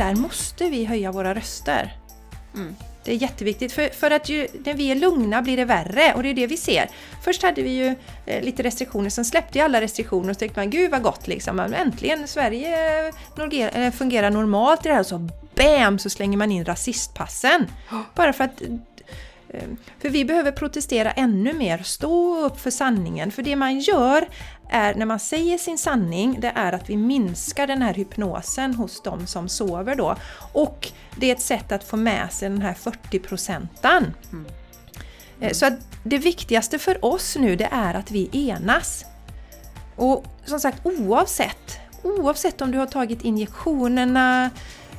där måste vi höja våra röster. Mm. Det är jätteviktigt, för, för att ju, när vi är lugna blir det värre och det är det vi ser. Först hade vi ju eh, lite restriktioner, sen släppte ju alla restriktioner och så tänkte man gud vad gott liksom, Men äntligen Sverige eh, norger- eh, fungerar normalt i det här och så BAM så slänger man in rasistpassen. Bara för att eh, för vi behöver protestera ännu mer, stå upp för sanningen. För det man gör är, när man säger sin sanning, det är att vi minskar den här hypnosen hos de som sover då. Och det är ett sätt att få med sig den här 40 procenten. Eh, Så att det viktigaste för oss nu det är att vi enas. Och som sagt oavsett, oavsett om du har tagit injektionerna,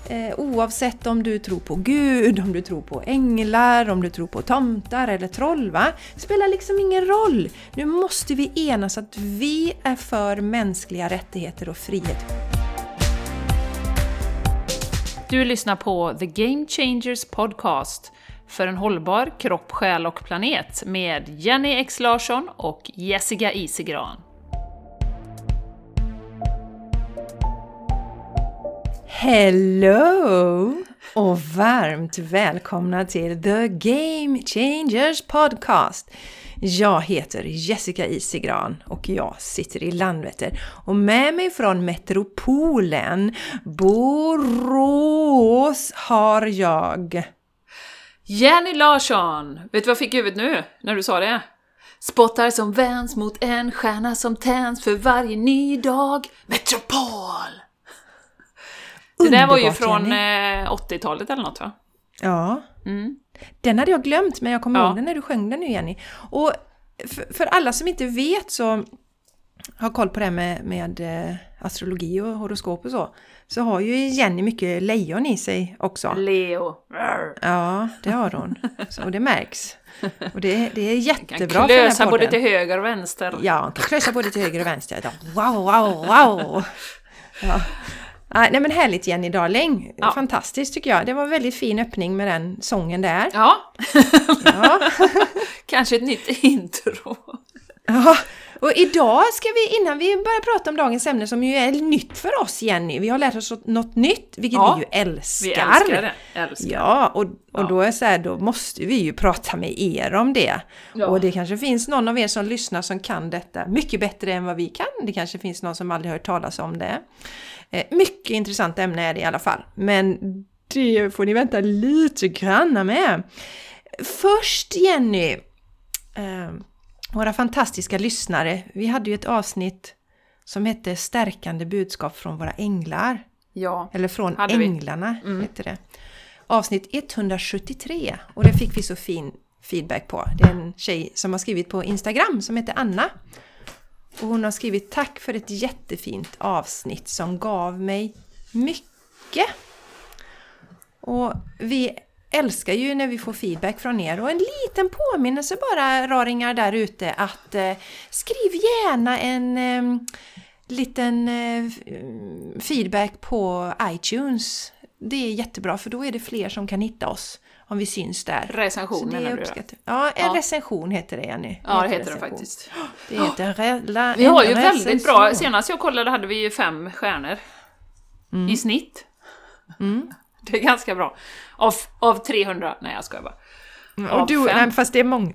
eh, oavsett om du tror på Gud, om du tror på änglar, om du tror på tomtar eller troll, va? Det spelar liksom ingen roll. Nu måste vi enas att vi är för mänskliga rättigheter och frihet. Du lyssnar på The Game Changers Podcast för en hållbar kropp, själ och planet med Jenny X Larsson och Jessica Isigran. Hello! Och varmt välkomna till The Game Changers Podcast. Jag heter Jessica Isigran och jag sitter i Landvetter. Och med mig från metropolen Borås har jag... Jenny Larsson! Vet du vad jag fick i huvudet nu, när du sa det? Spottar som vänds mot en stjärna som tänds för varje ny dag. Metropol! Det där var ju från Jenny. eh, 80-talet eller något va? Ja, Mm. Den hade jag glömt, men jag kommer Ja. ihåg den när du sjöng den nu Jenny. Och för, för alla som inte vet så har koll på det här med, med eh, astrologi och horoskop och så, så har ju Jenny mycket lejon i sig också. Leo. Ja, det har hon. Så, och det märks. Och det, det är Kan jättebra för den här klösa både till höger och vänster. Ja, hon kan klösa både till höger och vänster. Wow, wow, wow! Ja. Ah, Nej men härligt Jenny darling! Ja. Fantastiskt tycker jag. Det var en väldigt fin öppning med den sången där. Ja, Ja. kanske ett nytt intro. Ja, och idag ska vi, innan vi börjar prata om dagens ämne som ju är nytt för oss Jenny, vi har lärt oss något nytt, vilket Ja, vi ju älskar. Vi älskar det. Älskar. Ja, och, och Ja. då är så här, då måste vi ju prata med er om det. Ja. Och det kanske finns någon av er som lyssnar som kan detta mycket bättre än vad vi kan. Det kanske finns någon som aldrig hört talas om det. Eh, Mycket intressant ämne är det i alla fall. Men det får ni vänta lite granna med. Först Jenny, eh, våra fantastiska lyssnare. Vi hade ju ett avsnitt som hette Stärkande budskap från våra änglar. Ja. Eller från. Änglarna Mm. heter det. Avsnitt 173 och det fick vi så fin feedback på. Det är en tjej som har skrivit på Instagram som heter Anna. Och hon har skrivit tack för ett jättefint avsnitt som gav mig mycket. Och vi älskar ju när vi får feedback från er och en liten påminnelse bara raringar där ute att eh, skriv gärna en eh, liten eh, f- feedback på iTunes. Det är jättebra för då är det fler som kan hitta oss om vi syns där. Recension Så det menar du? Ja, en Ja. recension heter det Jenny. Ja, det heter det recension. faktiskt. Det heter rela, Vi har ju väldigt bra, recension. senast jag kollade hade vi ju fem stjärnor i snitt. Mm. Det är ganska bra. Av, av 300, nej jag skojar bara. Och Av du, fem. nej, fast det är många...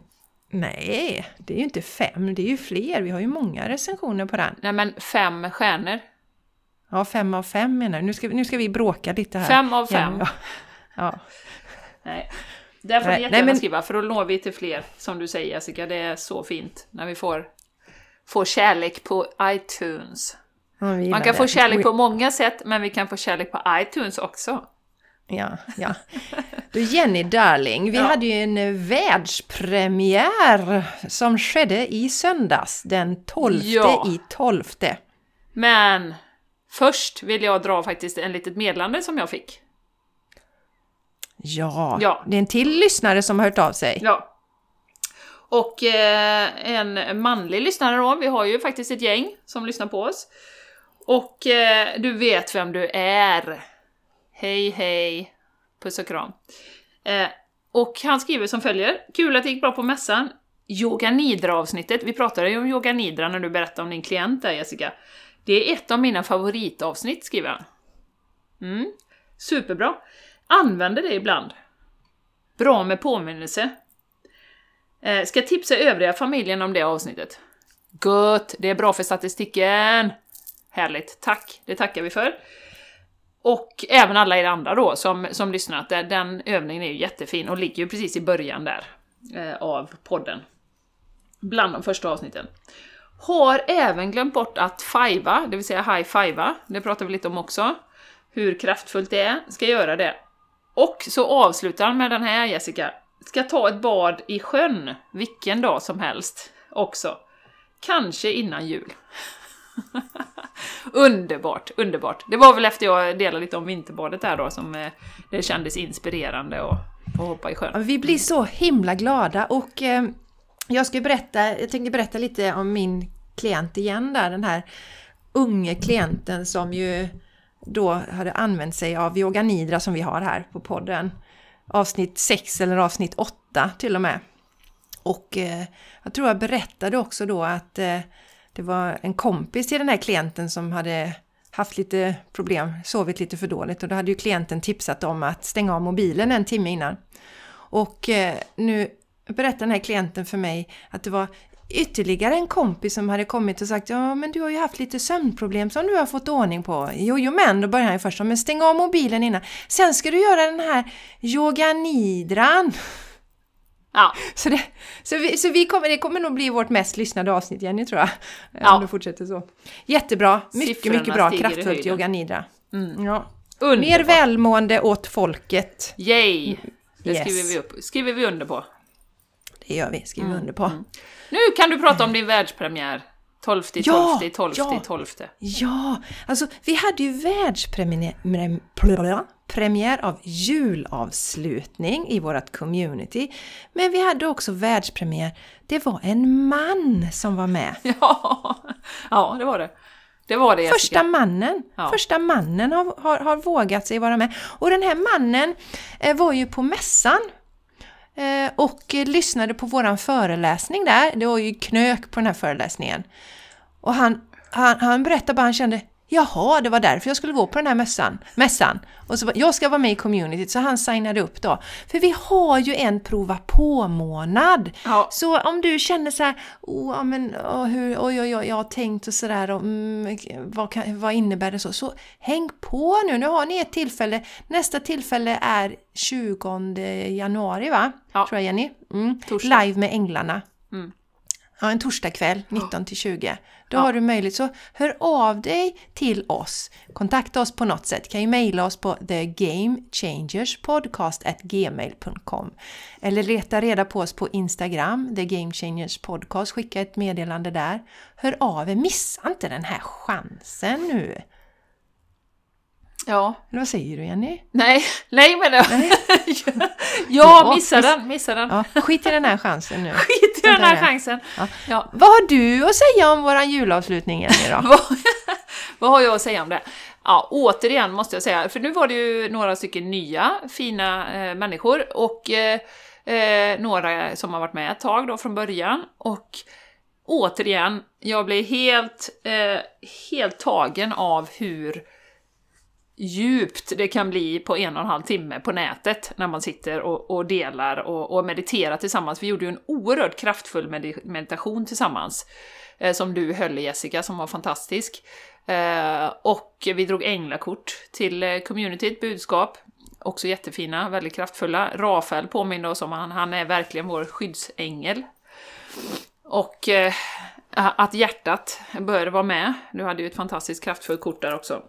Nej, det är ju inte fem, det är ju fler. Vi har ju många recensioner på den. Nej men fem stjärnor. Ja, fem av fem menar du. Nu ska, nu ska vi bråka lite här. Fem av fem. Ja, ja. Nej. Där får ni jättegärna nej, men- skriva, för då når vi till fler, som du säger Jessica. Det är så fint när vi får, får kärlek på iTunes. Ja, Man kan få det. kärlek Och- på många sätt, men vi kan få kärlek på iTunes också. Ja, ja. Du Jenny Darling, vi Ja. hade ju en eh, världspremiär som skedde i söndags, den 12 Ja. i 12. Men först vill jag dra faktiskt en litet meddelande som jag fick. Ja, Ja. det är en till lyssnare som har hört av sig. Ja. Och eh, en manlig lyssnare då, vi har ju faktiskt ett gäng som lyssnar på oss. Och eh, du vet vem du är. Hej hej, puss och kram. Eh, och han skriver som följer. Kul att det gick bra på mässan. Yoga Nidra-avsnittet, vi pratade ju om Yoga Nidra när du berättade om din klient där Jessica. Det är ett av mina favoritavsnitt, skriver han. Mm. Superbra! Använder det ibland. Bra med påminnelse. Eh, ska tipsa övriga familjen om det avsnittet. Gött! Det är bra för statistiken! Härligt, tack! Det tackar vi för. Och även alla er andra då som, som lyssnat, den, den övningen är ju jättefin och ligger ju precis i början där eh, av podden. Bland de första avsnitten. Har även glömt bort att fivea, det vill säga high fivea, det pratar vi lite om också. Hur kraftfullt det är, ska göra det. Och så avslutar han med den här Jessica. Ska ta ett bad i sjön, vilken dag som helst också. Kanske innan jul. underbart, underbart. Det var väl efter jag delade lite om vinterbadet där då som eh, det kändes inspirerande att få hoppa i sjön. Vi blir så himla glada och eh, jag ska berätta, jag tänkte berätta lite om min klient igen där, den här unge klienten som ju då hade använt sig av Yoga Nidra som vi har här på podden. Avsnitt 6 eller avsnitt 8 till och med. Och eh, jag tror jag berättade också då att eh, det var en kompis till den här klienten som hade haft lite problem, sovit lite för dåligt och då hade ju klienten tipsat om att stänga av mobilen en timme innan. Och eh, nu berättade den här klienten för mig att det var ytterligare en kompis som hade kommit och sagt ja men du har ju haft lite sömnproblem som du har fått ordning på. Jo, jo men, då börjar han ju först men stäng av mobilen innan. Sen ska du göra den här yoganidran. Ja. Så, det, så, vi, så vi kommer, det kommer nog bli vårt mest lyssnade avsnitt Jenny tror jag. Ja. Om det fortsätter så. Jättebra, mycket Siffrorna mycket bra, kraftfullt yoga nidra. Mm. Ja. Mer välmående åt folket. Yay! Det Yes. skriver vi upp. skriver vi under på. Det gör vi, skriver Mm, under på. Nu kan du prata om din världspremiär. 12, 12, Ja, 12, ja. 12. Ja, alltså vi hade ju världspremiär prem- premiär av julavslutning i vårt community. Men vi hade också världspremiär. Det var en man som var med. Ja, ja det var det. Det var det Jessica. Första mannen, Ja. första mannen har, har, har vågat sig vara med. Och den här mannen eh, var ju på mässan Eh, och lyssnade på våran föreläsning där. Det var ju knök på den här föreläsningen. Och han, han, han berättade bara, han kände Jaha, det var därför jag skulle gå på den här mässan. mässan. Och så, jag ska vara med i communityt, så han signade upp då. För vi har ju en prova på-månad. Ja. Så om du känner så här, oh, men, oh, hur, oj, oj, oj, jag har tänkt och sådär, och, mm, vad, kan, vad innebär det så? Så häng på nu, nu har ni ett tillfälle. Nästa tillfälle är 20 januari, va? Ja. Tror jag, Jenny? Mm. Live med Änglarna. Mm. Ja, en torsdagkväll 19 till 20. Då Ja. har du möjlighet, så hör av dig till oss. Kontakta oss på något sätt. kan ju mejla oss på thegamechangerspodcast.gmail.com Eller leta reda på oss på Instagram, The Game Changers Podcast. Skicka ett meddelande där. Hör av er, missa inte den här chansen nu! Ja. Eller vad säger du Jenny? Nej, nej men det. Nej. ja, Ja, missa miss- den, missa den. Ja, skit i den här chansen nu. Skit i den här chansen. Ja. Ja. Vad har du att säga om våran julavslutning Jenny då? Vad, vad har jag att säga om det? Ja, återigen måste jag säga, för nu var det ju några stycken nya fina eh, människor och eh, eh, några som har varit med ett tag då från början. Och återigen, jag blev helt, eh, helt tagen av hur djupt det kan bli på en och en halv timme på nätet när man sitter och, och delar och, och mediterar tillsammans. Vi gjorde ju en oerhört kraftfull med meditation tillsammans eh, som du höll Jessica, som var fantastisk. Eh, och vi drog änglakort till eh, communityt, budskap. Också jättefina, väldigt kraftfulla. Rafael påminner oss om han, han är verkligen vår skyddsängel. Och eh, att hjärtat bör vara med. Du hade ju ett fantastiskt kraftfullt kort där också.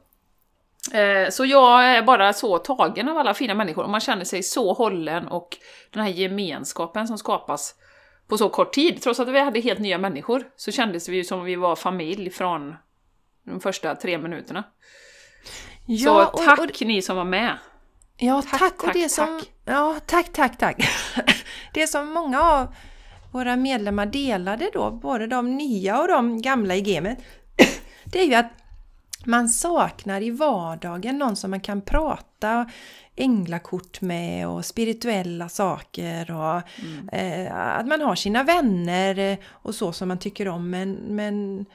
Eh, Så jag är bara så tagen av alla fina människor och man känner sig så hållen och den här gemenskapen som skapas på så kort tid. Trots att vi hade helt nya människor så kändes vi ju som vi var familj från de första tre minuterna. så och- tack och- ni som var med! Ja, Tack, tack, och tack, det som... tack. Ja, tack, tack, tack. Det som många av våra medlemmar delade då, både de nya och de gamla i gamet, det är ju att man saknar i vardagen någon som man kan prata änglakort med och spirituella saker och eh, att man har sina vänner och så som man tycker om men, men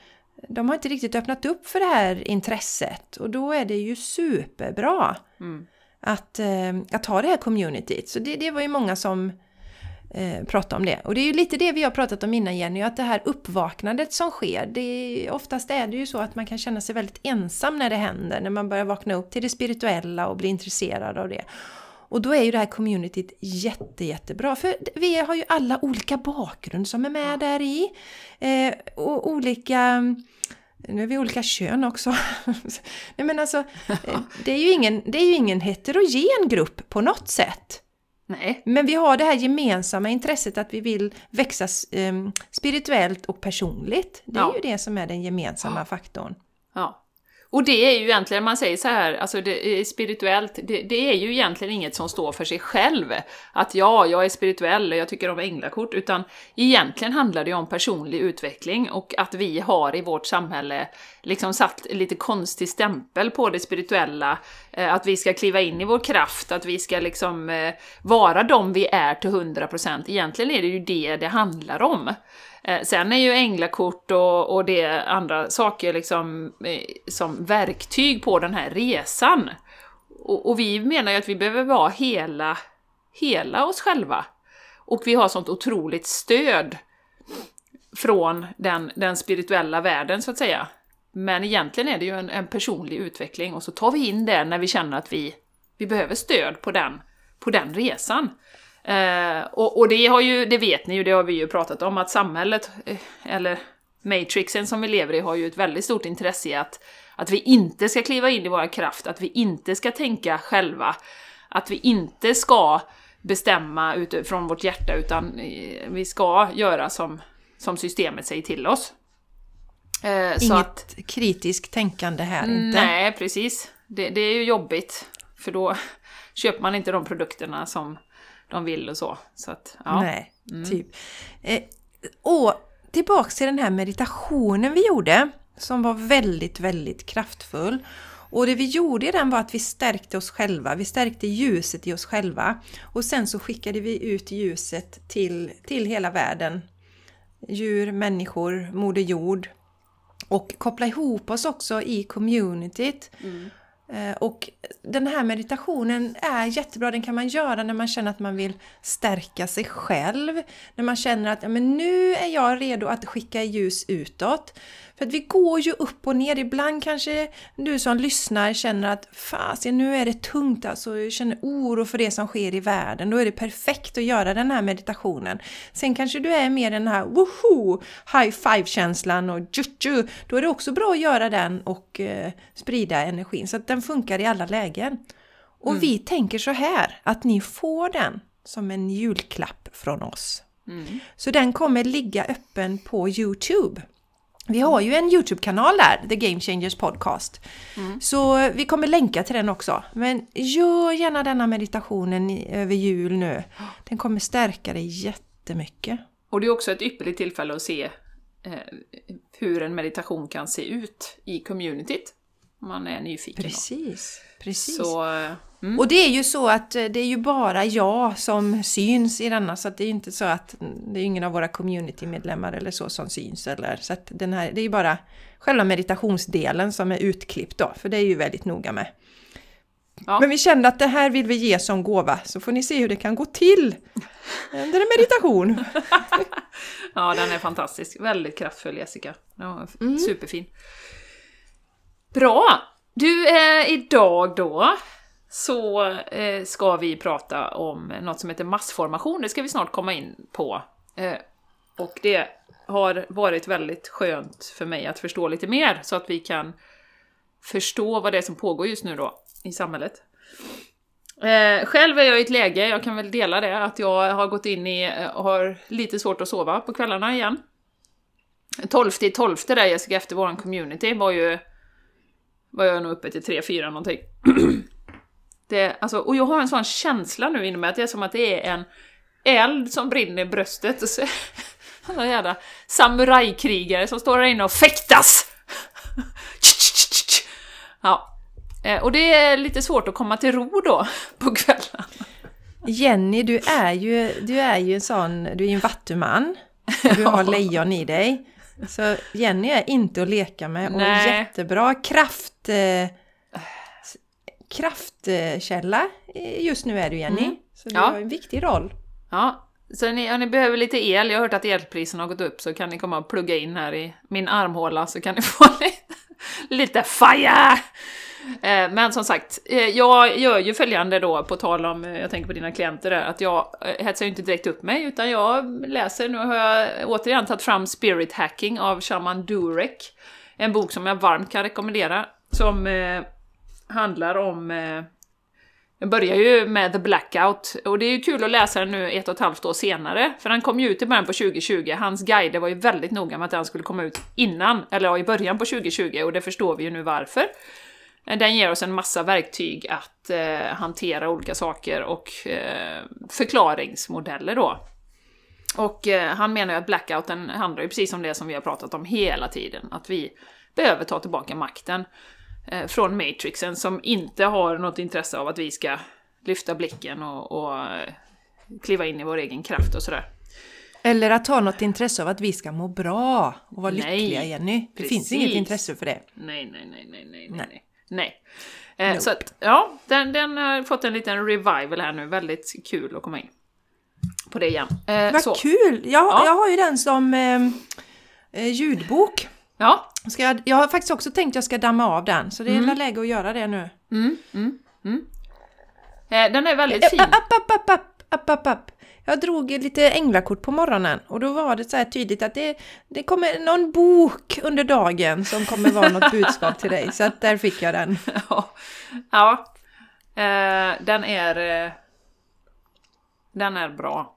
de har inte riktigt öppnat upp för det här intresset och då är det ju superbra. Mm. att, eh, att ha det här communityt. Så det, det var ju många som eh, pratade om det. Och det är ju lite det vi har pratat om innan Jenny, att det här uppvaknandet som sker, det, oftast är det ju så att man kan känna sig väldigt ensam när det händer, när man börjar vakna upp till det spirituella och bli intresserad av det. Och då är ju det här communityt jätte, jättebra. För vi har ju alla olika bakgrund som är med där i. Eh, och olika... Nu är vi olika kön också. Nej men alltså, eh, det är, ju ingen, det är ju ingen heterogen grupp på något sätt. Nej. Men vi har det här gemensamma intresset att vi vill växa eh, spirituellt och personligt. Det är Ja. ju det som är den gemensamma faktorn. Ja. Och det är ju egentligen, man säger så här, alltså det är spirituellt, det, det är ju egentligen inget som står för sig själv. Att ja, jag är spirituell och jag tycker om änglakort, utan egentligen handlar det ju om personlig utveckling och att vi har i vårt samhälle liksom satt lite konstig stämpel på det spirituella, eh, att vi ska kliva in i vår kraft, att vi ska liksom eh, vara de vi är till 100%. Egentligen är det ju det det handlar om. Eh, sen är ju änglakort och, och det andra saker liksom eh, som verktyg på den här resan. Och, och vi menar ju att vi behöver vara hela, hela oss själva. Och vi har sånt otroligt stöd från den, den spirituella världen, så att säga. Men egentligen är det ju en, en personlig utveckling och så tar vi in det när vi känner att vi, vi behöver stöd på den, på den resan. Eh, och, och det har ju, det vet ni ju, det har vi ju pratat om, att samhället, eh, eller matrixen som vi lever i, har ju ett väldigt stort intresse i att, att vi inte ska kliva in i vår kraft, att vi inte ska tänka själva, att vi inte ska bestämma utifrån vårt hjärta, utan eh, vi ska göra som, som systemet säger till oss. Eh, Inget att, kritiskt tänkande här inte. Nej, precis. Det, det är ju jobbigt, för då köper man inte de produkterna som de vill och så. så att, ja. Nej, typ. Eh, och tillbaks till den här meditationen vi gjorde, som var väldigt, väldigt kraftfull. Och det vi gjorde i den var att vi stärkte oss själva, vi stärkte ljuset i oss själva. Och sen så skickade vi ut ljuset till, till hela världen. Djur, människor, Moder Jord. Och koppla ihop oss också i communityt. Eh, Eh, och den här meditationen är jättebra, den kan man göra när man känner att man vill stärka sig själv. När man känner att ja, men nu är jag redo att skicka ljus utåt. För att vi går ju upp och ner, ibland kanske du som lyssnar känner att fasen nu är det tungt alltså, jag känner oro för det som sker i världen. Då är det perfekt att göra den här meditationen. Sen kanske du är mer den här woho, high five-känslan och jutju. Då är det också bra att göra den och eh, sprida energin så att den funkar i alla lägen. Och vi tänker så här, att ni får den som en julklapp från oss. Så den kommer ligga öppen på Youtube. Vi har ju en Youtube-kanal där, The Game Changers Podcast. Så vi kommer länka till den också. Men gör gärna denna meditationen över jul nu. Den kommer stärka dig jättemycket. Och det är också ett ypperligt tillfälle att se eh, hur en meditation kan se ut i communityt. Om man är nyfiken. då. Precis, precis. Så, eh, mm. Och det är ju så att eh, det är ju bara jag som syns i denna så att det är inte så att det är ingen av våra communitymedlemmar eller så som syns eller så att den här, det är ju bara själva meditationsdelen som är utklippt då, för det är ju väldigt noga med. Ja. Men vi kände att det här vill vi ge som gåva, så får ni se hur det kan gå till under en meditation. Ja, den är fantastisk. Väldigt kraftfull Jessica. Ja, Mm. Superfin. Bra! Du, eh, idag då så eh, ska vi prata om något som heter massformation. Det ska vi snart komma in på. Eh, och det har varit väldigt skönt för mig att förstå lite mer så att vi kan förstå vad det är som pågår just nu då i samhället. Eh, själv är jag i ett läge, jag kan väl dela det, att jag har gått in i, eh, och har lite svårt att sova på kvällarna igen. 12 till 12 där Jessica, efter våran community var ju, var jag nog uppe till 3-4 någonting. det, alltså, och jag har en sån känsla nu inom mig att det är som att det är en eld som brinner i bröstet. Och så, alla jävla samurajkrigare som står där inne och fäktas! ja. Eh, Och det är lite svårt att komma till ro då, på kvällen. Jenny, du är ju, du är ju en sån, du är ju en vattuman. Du har lejon i dig. Så Jenny är inte att leka med och Nej. jättebra kraft... Eh, kraftkälla eh, just nu är du Jenny. Mm. Så du Ja. har en viktig roll. Ja, så ni, om ni behöver lite el, jag har hört att elpriserna har gått upp, så kan ni komma och plugga in här i min armhåla så kan ni få lite, lite fire! Eh, Men som sagt, eh, jag gör ju följande då, på tal om, jag tänker på dina klienter där, att jag eh, hetsar ju inte direkt upp mig, utan jag läser, nu har jag återigen tagit fram Spirit Hacking av Shaman Durek. En bok som jag varmt kan rekommendera, som handlar om eh, börjar ju med The Blackout, och det är ju kul att läsa den nu ett och ett halvt år senare, för den kom ju ut i början på 2020. Hans guider var ju väldigt noga med att den skulle komma ut innan, eller i början på 2020, och det förstår vi ju nu varför. Eh, den ger oss en massa verktyg att eh, hantera olika saker och eh, förklaringsmodeller då. Och eh, han menar ju att blackouten handlar ju precis om det som vi har pratat om hela tiden, att vi behöver ta tillbaka makten eh, från Matrixen som inte har något intresse av att vi ska lyfta blicken och, och eh, kliva in i vår egen kraft och sådär. Eller att ha något intresse av att vi ska må bra och vara Nej, lyckliga Jenny. Det finns precis. inget intresse för det. Nej, nej, nej, nej, nej, Nej. nej. Eh, så att, ja, den, den har fått en liten revival här nu, väldigt kul att komma in på det igen. Eh, Vad så. kul! Jag, Ja. jag har ju den som eh, eh, ljudbok. Ja, Ska jag, jag har faktiskt också tänkt att jag ska damma av den, så det är mm. läge att göra det nu. mm, mm, mm. Eh, den är väldigt fin. App, app, app, app, app, app, app. Jag drog lite änglakort på morgonen och då var det så här tydligt att det, det kommer någon bok under dagen som kommer vara något budskap till dig. Så att där fick jag den. Ja, ja. Eh, den är... Eh, den är bra.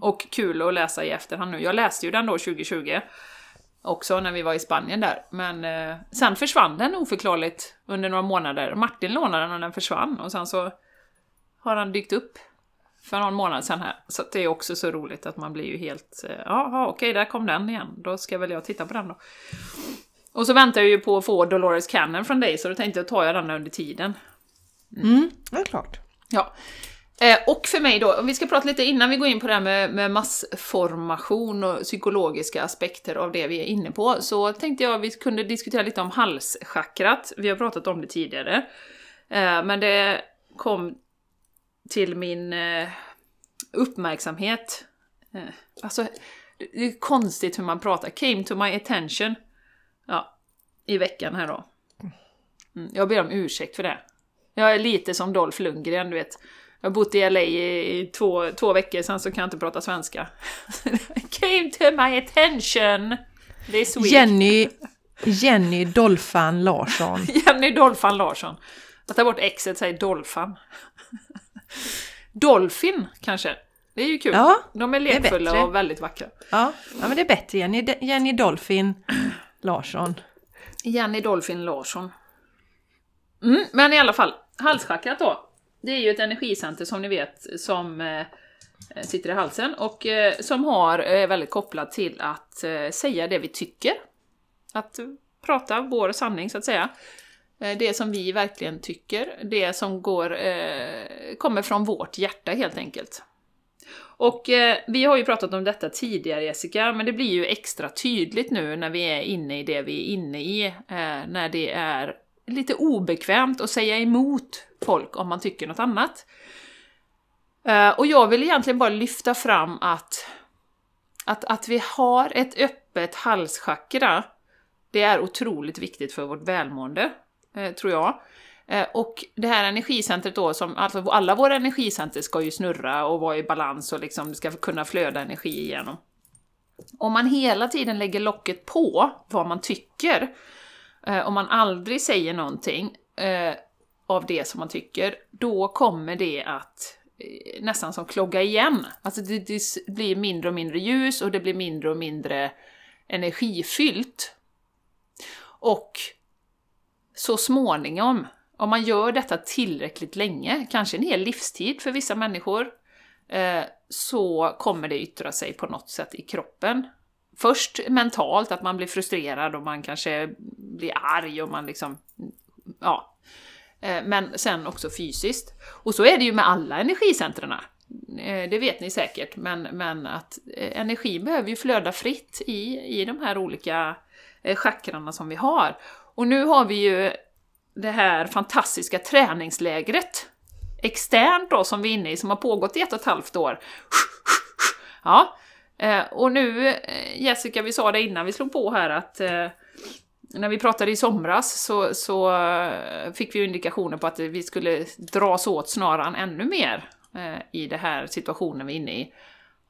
Och kul att läsa i efterhand nu. Jag läste ju den då 2020. Också när vi var i Spanien där. Men eh, sen försvann den oförklarligt under några månader. Martin lånade den och den försvann. Och sen så har den dykt upp för någon månad sedan här. Så det är också så roligt att man blir ju helt... eh, Jaha, okej, där kom den igen. Då ska väl jag titta på den då. Och så väntar jag ju på att få Dolores Cannon från dig, så då tänkte jag ta jag den under tiden. Mm, det är klart. Ja. Eh, och för mig då, om vi ska prata lite innan vi går in på det här med, med massformation och psykologiska aspekter av det vi är inne på, så tänkte jag att vi kunde diskutera lite om halschakrat. Vi har pratat om det tidigare. Eh, men det kom till min eh, uppmärksamhet. Eh, alltså, det det är konstigt hur man pratar. Came to my attention. Ja, i veckan här då. Mm, jag ber om ursäkt för det. Jag är lite som Dolph Lundgren, du vet. Jag har bott i LA i, två, två veckor, sen så kan jag inte prata svenska. Came to my attention this week. Jenny, Jenny Dolphan Larsson. Jenny Dolphan Larsson. Jag tar bort exet, säger Dolphan. Dolphin, kanske. Det är ju kul. Ja, De är är lekfulla bättre. och väldigt vackra. Ja, ja men det är bättre Jenny. Jenny Dolphin Larsson. Jenny Dolphin Larsson. Mm, men i alla fall, halschakrat då. Det är ju ett energicenter som ni vet som eh, sitter i halsen och eh, som har är väldigt kopplat till att eh, säga det vi tycker. Att prata vår sanning så att säga. Eh, Det som vi verkligen tycker, det som går, eh, kommer från vårt hjärta helt enkelt. Och eh, vi har ju pratat om detta tidigare Jessica, men det blir ju extra tydligt nu när vi är inne i det vi är inne i, eh, när det är lite obekvämt att säga emot folk om man tycker något annat. Eh, och jag vill egentligen bara lyfta fram att, att, att vi har ett öppet halschakra, det är otroligt viktigt för vårt välmående, eh, tror jag. Eh, och det här energicentret då, som, alltså alla våra energicenter ska ju snurra och vara i balans och liksom det ska kunna flöda energi igenom. Om man hela tiden lägger locket på vad man tycker, om man aldrig säger någonting av det som man tycker, då kommer det att eh, nästan som klogga igen. Alltså det, det blir mindre och mindre ljus och det blir mindre och mindre energifyllt. Och så småningom, om man gör detta tillräckligt länge, kanske en hel livstid för vissa människor, eh, så kommer det yttra sig på något sätt i kroppen. Först mentalt, att man blir frustrerad och man kanske blir arg och man liksom, ja. Eh, men sen också fysiskt. Och så är det ju med alla energicentrerna. Eh, det vet ni säkert, men, men att eh, energi behöver ju flöda fritt i, i de här olika chakrarna som vi har. Och nu har vi ju det här fantastiska träningslägret externt då som vi är inne i, som har pågått i ett och ett halvt år. Ja, och nu Jessica, vi sa det innan vi slog på här att eh, när vi pratade i somras så, så eh, fick vi indikationer på att vi skulle dras åt snaran ännu mer eh, i den här situationen vi är inne i.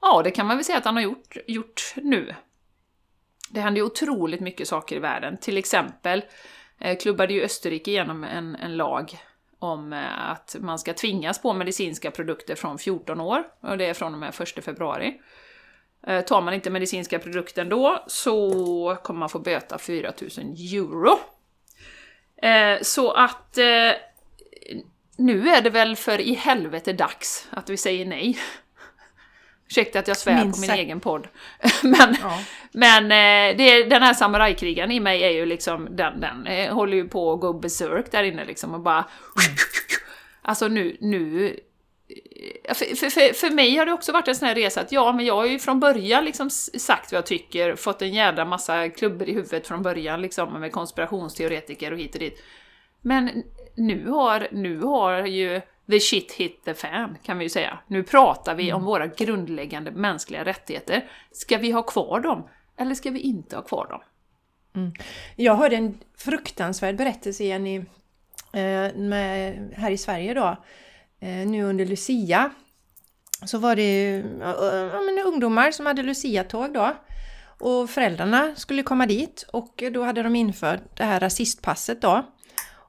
Ja, det kan man väl säga att han har gjort, gjort nu. Det händer ju otroligt mycket saker i världen. Till exempel eh, klubbade ju Österrike igenom en, en lag om att man ska tvingas på medicinska produkter från 14 år, och det är från och med 1 februari. Eh, tar man inte medicinska produkten då så kommer man få böta 4000 euro. Eh, så att nu är det väl för i helvete dags att vi säger nej. Ursäkta att jag svär Minst på min egen podd. men ja. men det, den här samurajkrigaren i mig är ju liksom, den, den håller ju på att gå berserk där inne liksom och bara... Alltså nu, nu för, för, för, mig har det också varit en sån här resa att ja, men jag har ju från början liksom sagt vad jag tycker, fått en jävla massa klubbor i huvudet från början liksom med konspirationsteoretiker och hit och dit. Men nu har, nu har ju the shit hit the fan, kan vi ju säga. Nu pratar vi mm. om våra grundläggande mänskliga rättigheter. Ska vi ha kvar dem? Eller ska vi inte ha kvar dem? Mm. Jag hörde en fruktansvärd berättelse igen i, eh, med, här i Sverige då. Eh, nu under Lucia. Så var det eh, ja, men, ungdomar som hade Lucia-tåg då. Och föräldrarna skulle komma dit och då hade de infört det här rasistpasset då.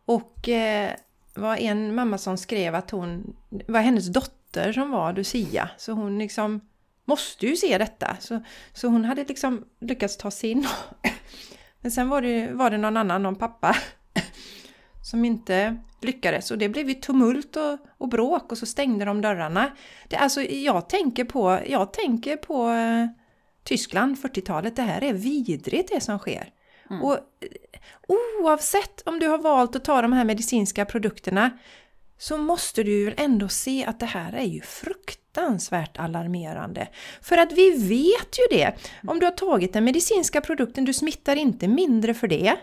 Och eh, var en mamma som skrev att hon det var hennes dotter som var Lucia. Så hon liksom måste ju se detta. Så, så hon hade liksom lyckats ta sig in. Men sen var det, var det någon annan, någon pappa, som inte lyckades. Och det blev ju tumult och, och bråk och så stängde de dörrarna. Det, alltså, jag tänker på, jag tänker på eh, Tyskland, 40-talet. Det här är vidrigt det som sker. Mm. Och oavsett om du har valt att ta de här medicinska produkterna så måste du väl ändå se att det här är ju fruktansvärt alarmerande. För att vi vet ju det! Om du har tagit den medicinska produkten, du smittar inte mindre för det.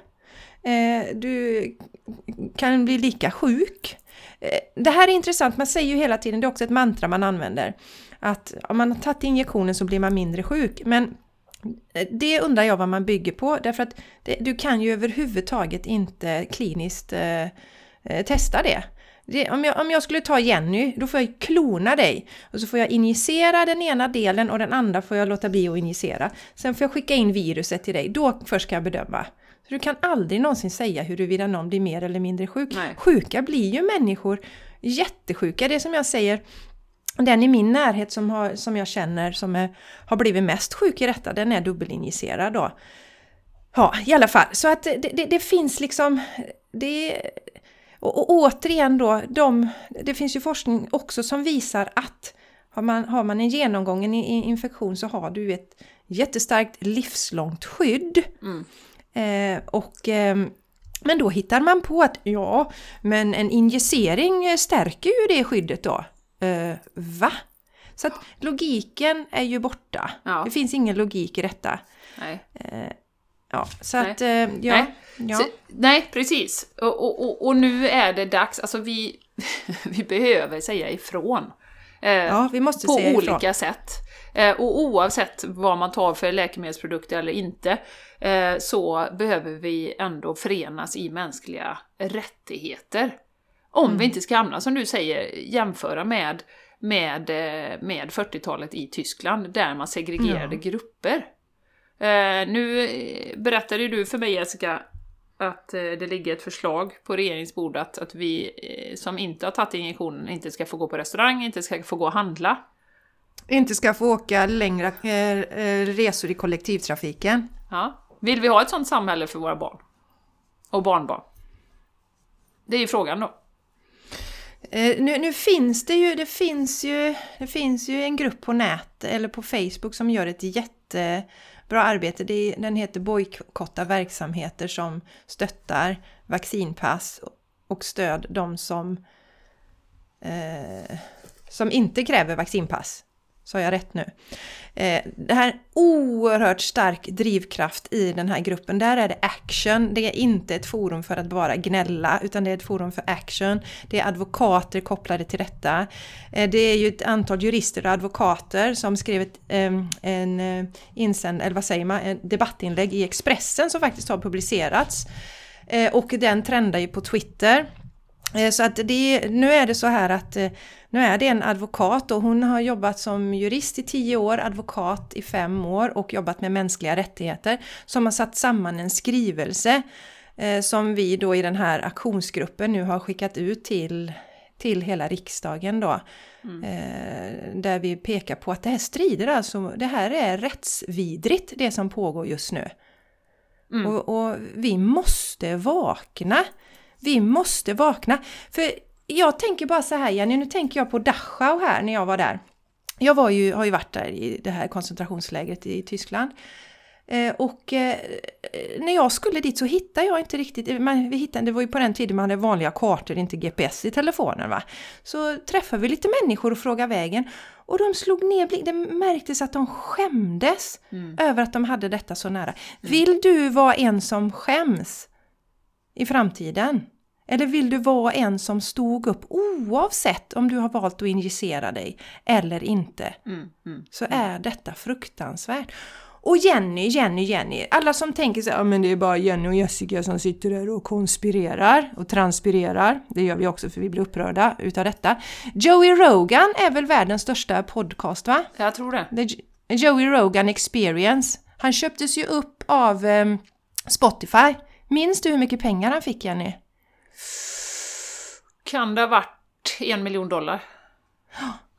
Eh, du kan bli lika sjuk. Eh, det här är intressant, man säger ju hela tiden, det är också ett mantra man använder, att om man har tagit injektionen så blir man mindre sjuk. Men eh, det undrar jag vad man bygger på därför att det, du kan ju överhuvudtaget inte kliniskt eh, eh, testa det. det. om, jag, om jag skulle ta Jenny, då får jag klona dig och så får jag injicera den ena delen och den andra får jag låta bli att injicera. Sen får jag skicka in viruset till dig, då först kan jag bedöma. Du kan aldrig någonsin säga huruvida någon blir mer eller mindre sjuk. Nej. Sjuka blir ju människor jättesjuka. Det är som jag säger, den i min närhet som, har, som jag känner som är, har blivit mest sjuk i detta, den är dubbelinjicerad då. Ja, i alla fall. Så att det, det, det finns liksom... Det, och, och, återigen då, de, det finns ju forskning också som visar att har man, har man en genomgången infektion så har du ett jättestarkt livslångt skydd. Mm. Eh, och, eh, men då hittar man på att ja, men en injicering stärker ju det skyddet då. Uh, va? Så att logiken är ju borta. Ja. Det finns ingen logik i detta. Nej. Uh, ja, så nej. att, uh, ja. Nej, ja. Så, nej precis. Och, och, och, nu är det dags, alltså vi, vi behöver säga ifrån. ja, vi måste på säga olika ifrån. sätt. Och oavsett vad man tar för läkemedelsprodukter eller inte, så behöver vi ändå förenas i mänskliga rättigheter. Om mm. vi inte ska hamna, som du säger, jämföra med, med, eh, med 40-talet i Tyskland, där man segregerade ja. grupper. Uh, nu berättade du för mig Jessica att det ligger ett förslag på regeringens bord att, att vi som inte har tagit injektionen inte ska få gå på restaurang, inte ska få gå och handla. Inte ska få åka längre resor i kollektivtrafiken. Ja. Vill vi ha ett sånt samhälle för våra barn? Och barnbarn? Det är ju frågan då. Eh, nu, nu, finns det ju, det finns ju, det finns ju en grupp på nät eller på Facebook som gör ett jättebra arbete. Det, den heter Bojkotta verksamheter som stöttar vaccinpass och stöd de som, eh, som inte kräver vaccinpass. Sa jag rätt nu? Eh, det här är oerhört stark drivkraft i den här gruppen. Där är det action. Det är inte ett forum för att bara gnälla utan det är ett forum för action. Det är advokater kopplade till detta. Eh, det är ju ett antal jurister och advokater som skrev ett, ehm, en eh, insänd, eller vad säger man, en debattinlägg i Expressen som faktiskt har publicerats. Eh, och den trendar ju på Twitter. Eh, så att det, nu är det så här att eh, nu är det en advokat och hon har jobbat som jurist i tio år, advokat i fem år och jobbat med mänskliga rättigheter som har satt samman en skrivelse eh, som vi då i den här aktionsgruppen nu har skickat ut till, till hela riksdagen då. Mm. Eh, där vi pekar på att det här strider alltså, det här är rättsvidrigt det som pågår just nu. Mm. Och, och vi måste vakna. Vi måste vakna. För jag tänker bara så här Jenny, nu tänker jag på Dachau här när jag var där. Jag var ju, har ju varit där i det här koncentrationslägret i Tyskland. Eh, och eh, när jag skulle dit så hittade jag inte riktigt, man, vi hittade, det var ju på den tiden man hade vanliga kartor, inte GPS i telefonen va. Så träffade vi lite människor och frågade vägen. Och de slog ner det märktes att de skämdes mm. över att de hade detta så nära. Mm. Vill du vara en som skäms i framtiden? Eller vill du vara en som stod upp oavsett om du har valt att injicera dig eller inte? Mm, mm, så mm. är detta fruktansvärt. Och Jenny, Jenny, Jenny. Alla som tänker så ja men det är bara Jenny och Jessica som sitter där och konspirerar och transpirerar. Det gör vi också för vi blir upprörda utav detta. Joey Rogan är väl världens största podcast va? Jag tror det. The Joey Rogan Experience. Han köptes ju upp av um, Spotify. Minns du hur mycket pengar han fick Jenny? Kan det ha varit en miljon dollar?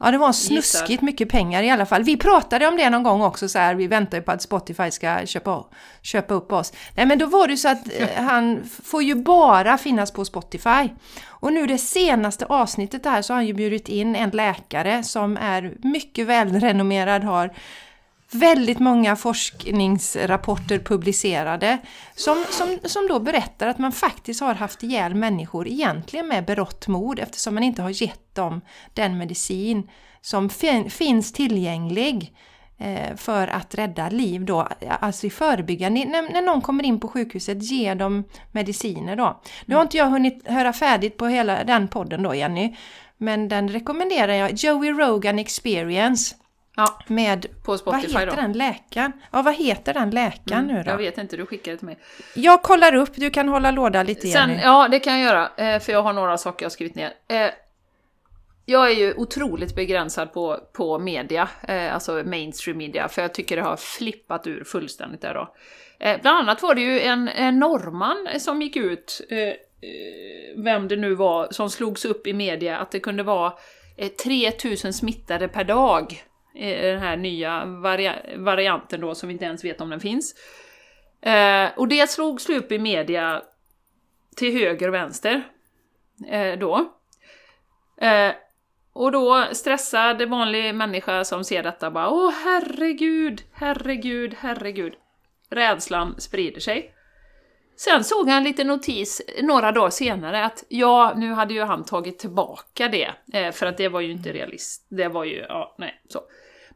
Ja, det var snuskigt mycket pengar i alla fall. Vi pratade om det någon gång också så här, vi väntar ju på att Spotify ska köpa, köpa upp oss. Nej men då var det så att eh, han får ju bara finnas på Spotify. Och nu det senaste avsnittet där så har han ju bjudit in en läkare som är mycket välrenommerad, har väldigt många forskningsrapporter publicerade som, som, som då berättar att man faktiskt har haft ihjäl människor egentligen med berått mod eftersom man inte har gett dem den medicin som fin, finns tillgänglig eh, för att rädda liv då, alltså i förebyggande. När, när någon kommer in på sjukhuset, ge dem mediciner då. Nu har inte jag hunnit höra färdigt på hela den podden då Jenny, men den rekommenderar jag. Joey Rogan Experience. Ja, med, på Spotify vad heter då. den läkaren? Ja, vad heter den läkaren mm, nu då? Jag vet inte, du skickade till mig. Jag kollar upp, du kan hålla låda lite Sen, Jenny. Ja, det kan jag göra, eh, för jag har några saker jag skrivit ner. Eh, jag är ju otroligt begränsad på, på media, eh, alltså mainstream media, för jag tycker det har flippat ur fullständigt där då. Bland annat var det ju en, en norrman som gick ut, vem det nu var, som slogs upp i media att det kunde vara 3000 smittade per dag den här nya varia varianten då som vi inte ens vet om den finns. Eh, och det slogs upp i media till höger och vänster eh, då. Eh, och då stressad vanlig människa som ser detta bara Åh herregud, herregud, herregud. Rädslan sprider sig. Sen såg han en liten notis några dagar senare att ja, nu hade ju han tagit tillbaka det, eh, för att det var ju inte realist. Det var ju, ja, nej, så.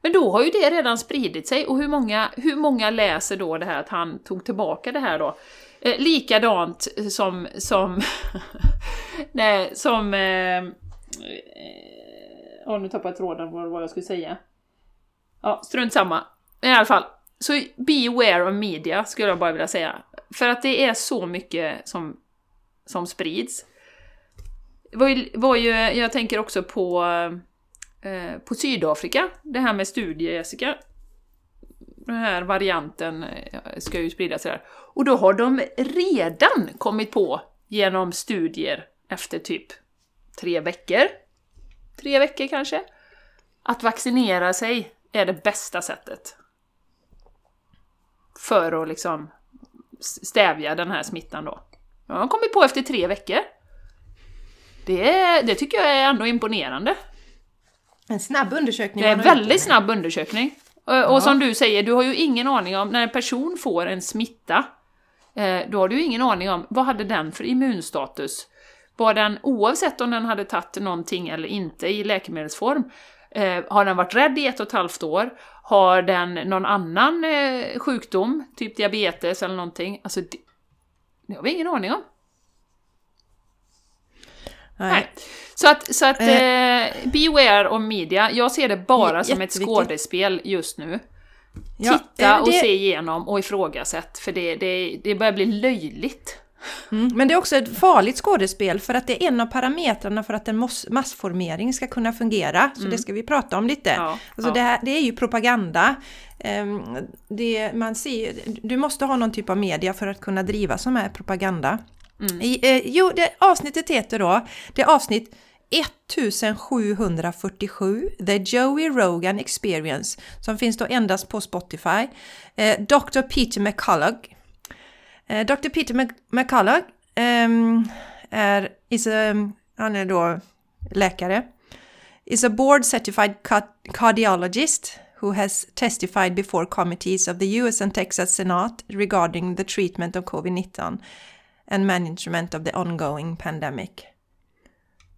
Men då har ju det redan spridit sig, och hur många, hur många läser då det här att han tog tillbaka det här då? Eh, likadant som, som, nej, som, eh, oh, nu tappade jag tråden vad, vad jag skulle säga. Ja, strunt samma. I alla fall, så beware of media skulle jag bara vilja säga. För att det är så mycket som, som sprids. Var ju, var ju, jag tänker också på Eh, Eh, på Sydafrika, det här med studier Jessica. Den här varianten eh, ska ju spridas där. Och då har de redan kommit på genom studier efter typ tre veckor, tre veckor kanske, att vaccinera sig är det bästa sättet. För att liksom stävja den här smittan då. De har kommit på efter tre veckor. Det, det tycker jag är ändå imponerande. En snabb undersökning. Det är en väldigt snabb undersökning. Och, ja. och, som du säger, du har ju ingen aning om, när en person får en smitta, eh, då har du ju ingen aning om, vad hade den för immunstatus? Var den, oavsett om den hade tagit någonting eller inte i läkemedelsform, Eh, har den varit rädd i ett och ett halvt år? Har den någon annan eh, sjukdom, typ diabetes eller någonting? Alltså, det, det har vi ingen aning om. Nej. Nej. Så att, så att Eh. eh, beware of media, jag ser det bara som ett skådespel just nu. Ja, Titta eh, och det- se igenom och ifrågasätt, för det, det, det börjar bli löjligt. Mm, men det är också ett farligt skådespel för att det är en av parametrarna för att en massformering ska kunna fungera. Så det ska vi prata om lite. Mm. Ja, alltså ja. Det, här, det är ju propaganda. Ehm, Det, man ser, du måste ha någon typ av media för att kunna driva som är propaganda. Mm. I, eh, jo, det, avsnittet heter då, det är avsnitt 1747, The Joey Rogan Experience, som finns då endast på Spotify. Eh, Dr. Peter McCullough Eh, Dr. Peter Mc- McCullough ehm, är, is a, han är då läkare. Is a board certified cardiologist who has testified before committees of the US and Texas Senate regarding the treatment of COVID-19 and management of the ongoing pandemic.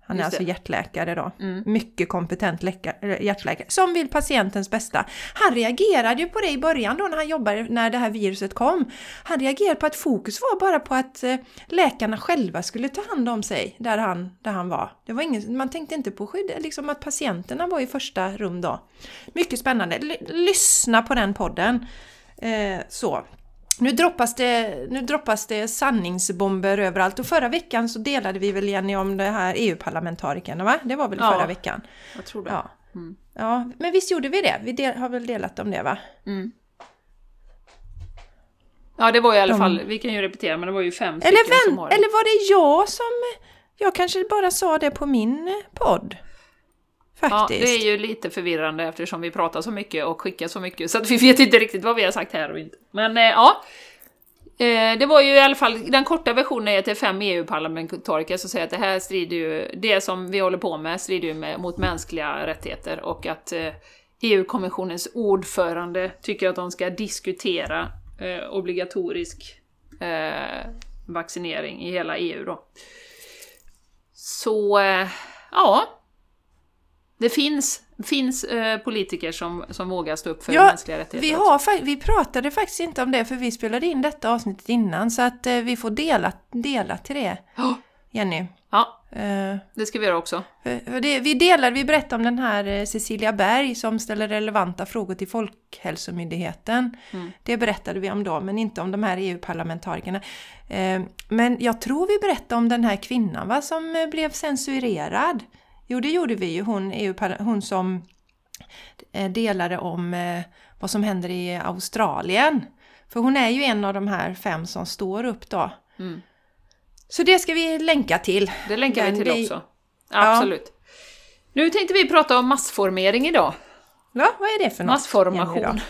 Han är alltså. Mm. hjärtläkare då. Mycket kompetent läkare, hjärtläkare som vill patientens bästa. Han reagerade ju på det i början då när han jobbade, när det här viruset kom. Han reagerade på att fokus var bara på att eh, läkarna själva skulle ta hand om sig där han, där han var. Det var ingen, man tänkte inte på skydd, liksom att patienterna var i första rum då. Mycket spännande. L- lyssna på den podden. Eh, så. Nu droppas, det, nu droppas det sanningsbomber överallt och förra veckan så delade vi väl Jenny om det här EU-parlamentarikerna va? Det var väl Ja. förra veckan? Jag tror det. Ja. ja. Men visst gjorde vi det? Vi del, har väl delat om det va? Ja, det var i alla De- fall, vi kan ju repetera, men det var ju fem Eller, stycken som vem, har det. eller var det jag som... Jag kanske bara sa det på min eh, podd? Ja, Faktiskt. det är ju lite förvirrande eftersom vi pratar så mycket och skickar så mycket så att vi vet inte riktigt vad vi har sagt här och inte. Men eh, ja, Eh, det var ju i alla fall, den korta versionen är är fem EU-parlamentariker som säger att det här strider ju, det som vi håller på med strider ju med, mot mänskliga rättigheter och att eh, EU-kommissionens ordförande tycker att de ska diskutera obligatorisk vaccinering i hela EU då. Så, ja. Det finns, finns eh, politiker som, som vågar stå upp för Ja, mänskliga rättigheter Vi, har, vi pratade faktiskt inte om det för vi spelade in detta avsnittet innan så att eh, vi får dela, dela till det. Ja. Jenny. Ja, Eh, det ska vi göra också. för, för det, vi delade, vi berättade om den här eh, Cecilia Berg som ställer relevanta frågor till Folkhälsomyndigheten. Mm. Det berättade vi om då, men inte om de här EU-parlamentarikerna. Eh, men jag tror vi berättade om den här kvinnan va, som eh, blev censurerad. Jo, det gjorde vi ju. Hon, EU, hon som eh, delade om eh, vad som händer i Australien. För hon är ju en av de här fem som står upp då. Mm. Så det ska vi länka till. Det länkar vi Den- till det- också. Absolut. Nu tänkte vi prata om massformering idag. Ja, vad är det för något? Massformation.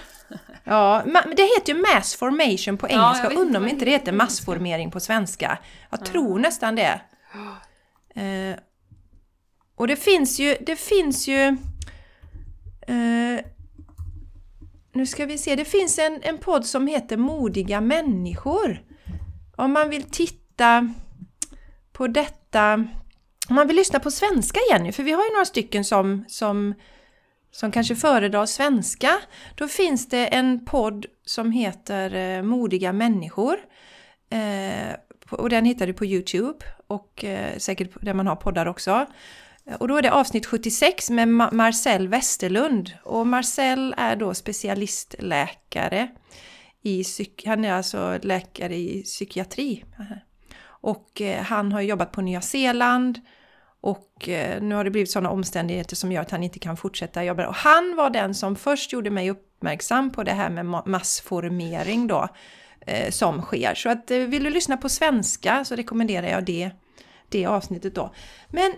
Ja, men det heter ju mass formation på Ja, engelska. vet Undrar om inte det det heter massformering på svenska. Jag tror nästan det. Och det finns ju, det finns ju... Eh, nu ska vi se, det finns en, en podd som heter Modiga människor. Om man vill titta på detta, om man vill lyssna på svenska Jenny, för vi har ju några stycken som, som som kanske föredrar svenska, då finns det en podd som heter eh, Modiga människor. Eh, och den hittar du på Youtube och eh, säkert där man har poddar också. Eh, och då är det avsnitt 76 med Ma- Marcel Westerlund. Och Marcel är då specialistläkare i. Han är alltså läkare i psykiatri. Och eh, han har jobbat på Nya Zeeland och eh, nu har det blivit sådana omständigheter som gör att han inte kan fortsätta jobba. Och han var den som först gjorde mig uppmärksam på det här med ma- massformering då eh, som sker. Så att eh, vill du lyssna på svenska så rekommenderar jag det, det avsnittet då. Men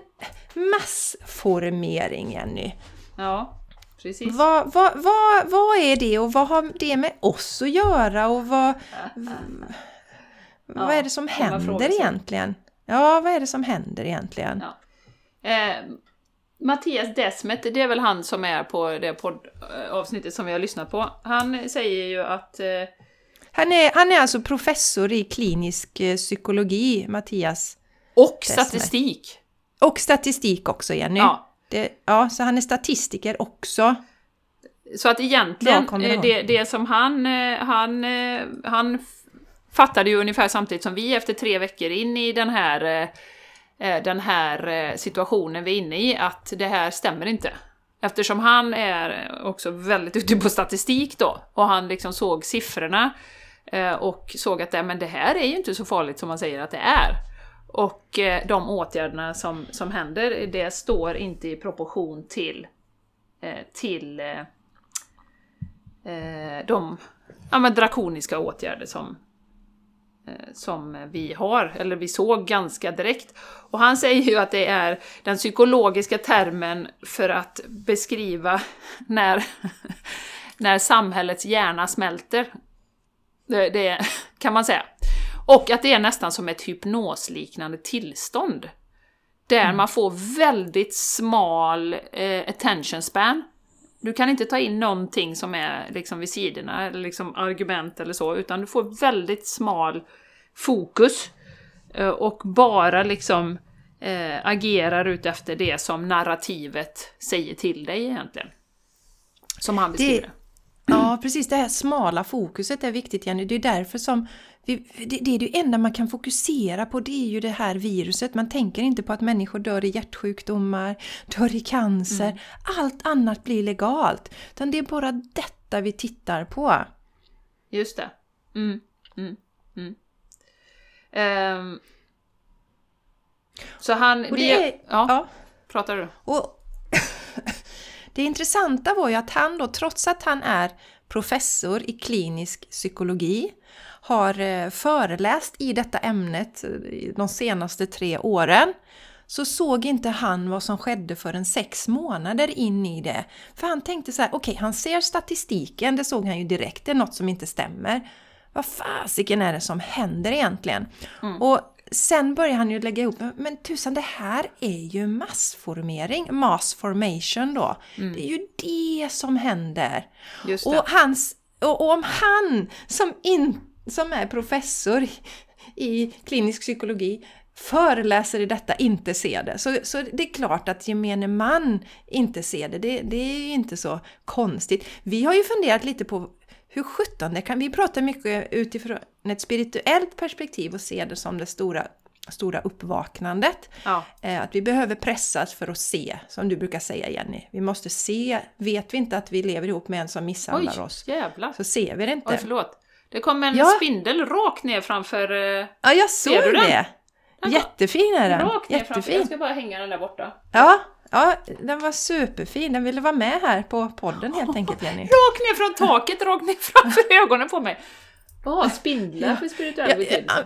massformering Jenny, Ja, precis. vad, vad, vad, vad är det och vad har det med oss att göra och vad, vad är det som händer egentligen? Ja, vad är det som händer egentligen? Ja. Eh, Mattias Desmet, det är väl han som är på det poddavsnittet som vi har lyssnat på. Han säger ju att... Eh, Han är, han är alltså professor i klinisk eh, psykologi, Mattias. Och Desmet. statistik. Och statistik också, Jenny. Ja. Det, ja, så han är statistiker också. Så att egentligen, eh, det, det som han, eh, han, eh, han fattade ju ungefär samtidigt som vi efter tre veckor in i den här, den här situationen vi är inne i, att det här stämmer inte. Eftersom han är också väldigt ute på statistik då, och han liksom såg siffrorna och såg att det, men det här är ju inte så farligt som man säger att det är. Och eh, de åtgärderna som, som händer, det står inte i proportion till, eh, till eh, eh de ja, men drakoniska åtgärder som, eh, som vi har, eller vi såg ganska direkt. Och han säger ju att det är den psykologiska termen för att beskriva när, när samhällets hjärna smälter. Det, det kan man säga. Och att det är nästan som ett hypnosliknande tillstånd. Där man får väldigt smal eh, attention span. Du kan inte ta in någonting som är liksom vid sidorna, eller liksom argument eller så, utan du får väldigt smal fokus. eh, Och bara liksom eh, agerar ut efter det som narrativet säger till dig egentligen. Som han beskriver det. Ja, precis. Det här smala fokuset är viktigt, Jenny. Det är därför som vi, det, det är det enda man kan fokusera på, det är ju det här viruset. Man tänker inte på att människor dör i hjärtsjukdomar, dör i cancer. Allt annat blir legalt. Utan det är bara detta vi tittar på. Just det. Mm, mm, mm. Ehm, så han... Och det är, ja, ja. pratar du? Och det intressanta var ju att han då, trots att han är professor i klinisk psykologi, har eh, föreläst i detta ämnet eh, de senaste tre åren, så såg inte han vad som skedde förrän sex månader in i det. För han tänkte så här, okej, han ser statistiken, det såg han ju direkt, det är något som inte stämmer. Vad fasiken är det som händer egentligen? Och sen börjar han ju lägga ihop, men tusan det här är ju massformering, mass formation då. Det är ju det som händer. Och, hans, och, och om han som, in, som är professor i klinisk psykologi föreläser i detta inte ser det. Så, så det är klart att gemene man inte ser det. det. Det är ju inte så konstigt. Vi har ju funderat lite på hur sjutton det kan... Vi pratar mycket utifrån ett spirituellt perspektiv och ser det som det stora, stora uppvaknandet. Ja. Eh, Att vi behöver pressas för att se, som du brukar säga Jenny. Vi måste se. Vet vi inte att vi lever ihop med en som misshandlar Oj, oss, jävlar. så ser vi det inte. Oj, förlåt. Det kom en Ja. spindel rakt ner framför... eh, Ja, jag såg Ser du den? det! Den Jättefin är den! Rakt ner framför. Jag Jättefin! ska bara hänga den där borta. Ja, ja, den var superfin. Den ville vara med här på podden helt enkelt Jenny. Rakt ner från taket, rakt ner framför ögonen på mig. Vad spindlar för spirituell Ja, betydelse?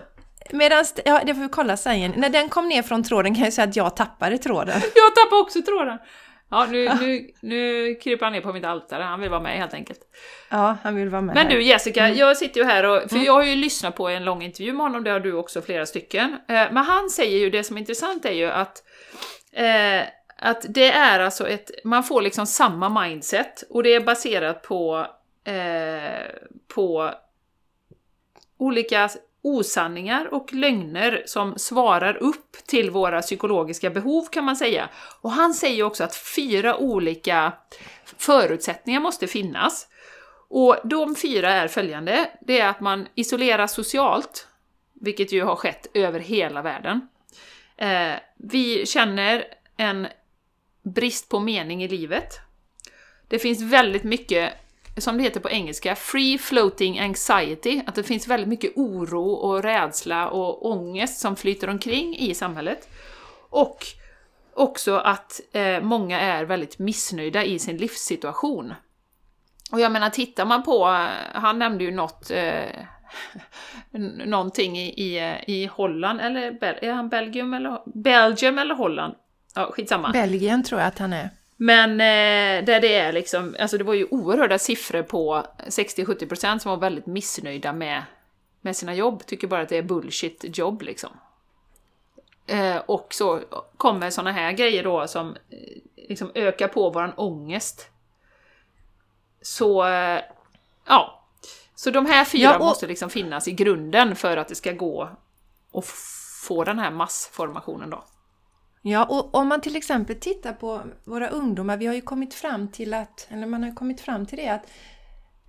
Medan, ja, det får vi kolla sen Jenny. När den kom ner från tråden kan jag säga att jag tappade tråden. Jag tappade också tråden. Ja, nu, nu, nu kryper han ner på mitt altare. Han vill vara med helt enkelt. Ja, han vill vara med Men du Jessica, jag sitter ju här och, för jag har ju lyssnat på en lång intervju med honom, det har du också flera stycken. Eh, Men han säger ju, det som är intressant är ju att, eh, att det är alltså ett, man får liksom samma mindset och det är baserat på, eh, på olika osanningar och lögner som svarar upp till våra psykologiska behov kan man säga. Och han säger också att fyra olika förutsättningar måste finnas. Och de fyra är följande. Det är att man isoleras socialt, vilket ju har skett över hela världen. Eh, vi känner en brist på mening i livet. Det finns väldigt mycket, som det heter på engelska, free floating anxiety, att det finns väldigt mycket oro och rädsla och ångest som flyter omkring i samhället. Och också att eh, många är väldigt missnöjda i sin livssituation. Och jag menar, tittar man på, eh, han nämnde ju något, eh, någonting i, i, eh, i Holland, eller Bel- är han Belgium eller, Belgium eller Holland? Ja, skitsamma. Belgien tror jag att han är. Men eh, där det är liksom, alltså det var ju oerhörda siffror på 60-70% som var väldigt missnöjda med, med sina jobb, tycker bara att det är bullshit jobb liksom. Eh, och så kommer såna här grejer då som eh, liksom ökar på våran ångest. Så, eh, ja. Så de här fyra Ja, och- måste liksom finnas i grunden för att det ska gå att få den här massformationen då. Ja, och om man till exempel tittar på våra ungdomar, vi har ju kommit fram till att, eller man har kommit fram till det att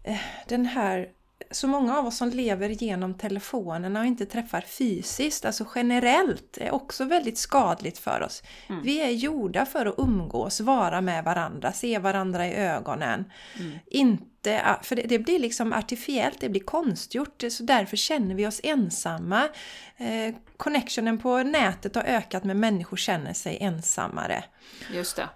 eh, den här så många av oss som lever genom telefonerna och inte träffar fysiskt, alltså generellt, är också väldigt skadligt för oss. Mm. Vi är gjorda för att umgås, vara med varandra, se varandra i ögonen. Mm. Inte, för det, det, blir liksom artificiellt, det blir konstgjort, så därför känner vi oss ensamma. Eh, connectionen på nätet har ökat men människor känner sig ensammare. Just det.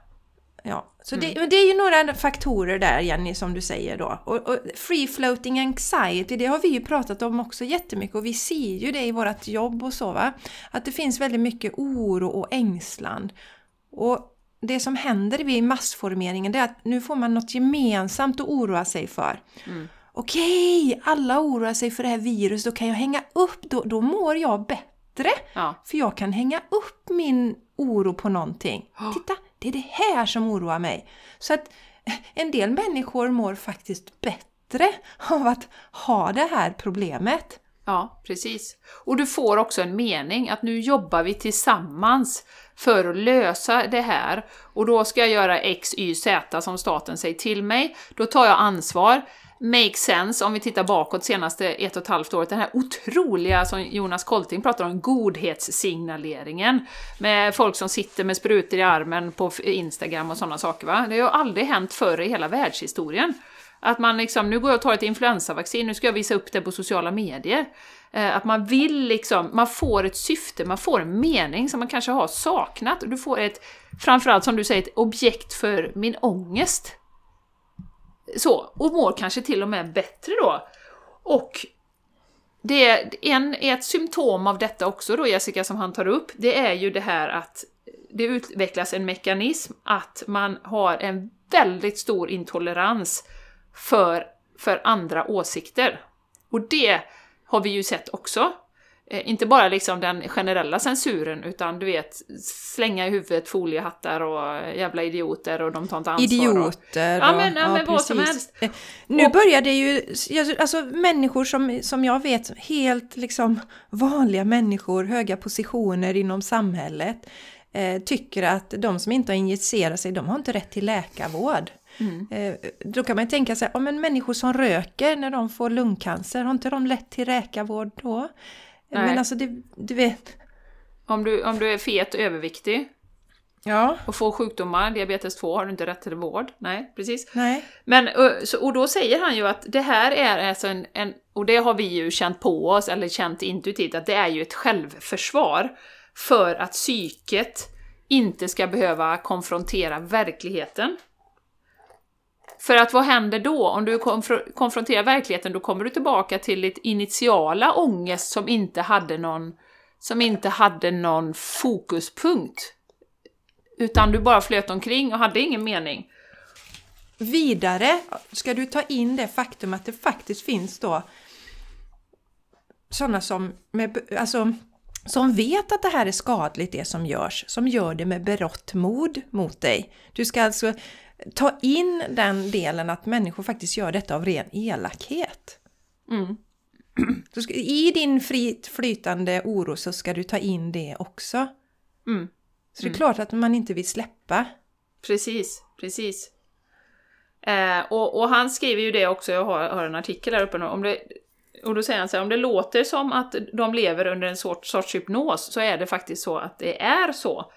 Ja, så mm. det, det, är ju några faktorer där Jenny som du säger då. Och, och, free floating anxiety, det har vi ju pratat om också jättemycket och vi ser ju det i vårt jobb och så va. Att det finns väldigt mycket oro och ängslan. Och det som händer vid massformeringen det är att nu får man något gemensamt att oroa sig för. Mm. Okej, alla oroar sig för det här viruset, då kan jag hänga upp, då, då mår jag bättre. Ja. För jag kan hänga upp min oro på någonting. Oh. Titta, det är det här som oroar mig. Så att en del människor mår faktiskt bättre av att ha det här problemet. Ja, precis. Och du får också en mening att nu jobbar vi tillsammans för att lösa det här. Och då ska jag göra X, Y, Z som staten säger till mig. Då tar jag ansvar make sense om vi tittar bakåt senaste ett och ett halvt året. Den här otroliga, som Jonas Kolting pratar om, godhetssignaleringen. Med folk som sitter med sprutor i armen på Instagram och sådana saker. Va? Det har ju aldrig hänt förr i hela världshistorien. Att man liksom, nu går jag och tar ett influensavaccin, nu ska jag visa upp det på sociala medier. Eh, att man vill liksom, man får ett syfte, man får en mening som man kanske har saknat. Och du får ett, framförallt som du säger, ett objekt för min ångest. Så, och mår kanske till och med bättre då. Och det är en, ett symptom av detta också då, Jessica, som han tar upp, det är ju det här att det utvecklas en mekanism att man har en väldigt stor intolerans för, för andra åsikter. Och det har vi ju sett också inte bara liksom den generella censuren, utan du vet, slänga i huvudet foliehattar och jävla idioter och de tar inte ansvar. Idioter och, ja, men, ja, ja, men vad som helst. Eh, nu och, börjar det ju, alltså människor som, som jag vet, helt liksom vanliga människor, höga positioner inom samhället, eh, tycker att de som inte har injicerat sig, de har inte rätt till läkarvård. Mm. Eh, då kan man tänka sig, ja men människor som röker när de får lungcancer, har inte de rätt till läkarvård då? Nej. Men alltså, det, du vet... Om du, om du är fet och överviktig ja. och får sjukdomar, diabetes 2, har du inte rätt till vård. Nej, precis. Nej. Men, och då säger han ju att det här är alltså en, en, och det har vi ju känt på oss, eller känt intuitivt, att det är ju ett självförsvar för att psyket inte ska behöva konfrontera verkligheten. För att vad händer då? Om du konfronterar verkligheten, då kommer du tillbaka till ditt initiala ångest som inte hade någon, som inte hade någon fokuspunkt. Utan du bara flöt omkring och hade ingen mening. Vidare ska du ta in det faktum att det faktiskt finns då sådana som, med, alltså, som vet att det här är skadligt det som görs, som gör det med berått mod mot dig. Du ska alltså ta in den delen att människor faktiskt gör detta av ren elakhet. Mm. Ska, I din fritt flytande oro så ska du ta in det också. Mm. Så det är mm. klart att man inte vill släppa. Precis, precis. Eh, och, och, han skriver ju det också, jag har, har en artikel där uppe nu, om det, och då säger han så här, om det låter som att de lever under en sorts, sorts hypnos så är det faktiskt så att det är så.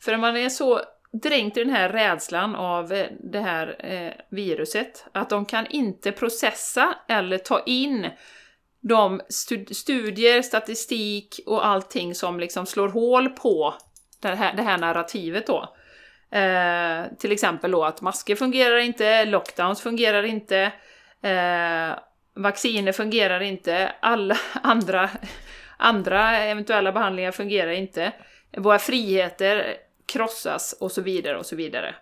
För när man är så dränkt i den här rädslan av eh, det här eh, viruset, att de kan inte processa eller ta in de studier, statistik och allting som liksom slår hål på det här, det här narrativet då. Eh, till exempel då att masker fungerar inte, lockdowns fungerar inte, eh, vacciner fungerar inte, alla andra, andra eventuella behandlingar fungerar inte. Våra friheter krossas och så vidare och så vidare.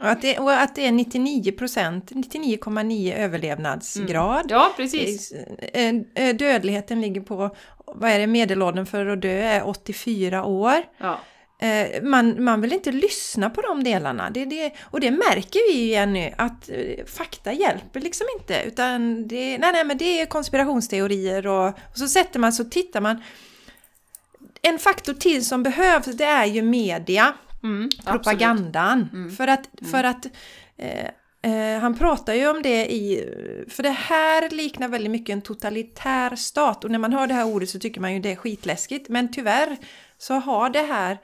Och att det, och att det är 99 procent, 99,9 överlevnadsgrad. Mm. Ja, precis. Eh, eh, dödligheten ligger på, vad är det, medelåldern för att dö är 84 år. Ja. Eh, man, man vill inte lyssna på de delarna. Det, det, och det märker vi ju igen nu, att fakta hjälper liksom inte. Utan det, nej, nej, men det är konspirationsteorier och, och så sätter man, så tittar man en faktor till som behövs det är ju media, Mm, propagandan. För att, för att eh, eh, han pratar ju om det i, för det här liknar väldigt mycket en totalitär stat och när man hör det här ordet så tycker man ju det är skitläskigt. Men tyvärr så har det här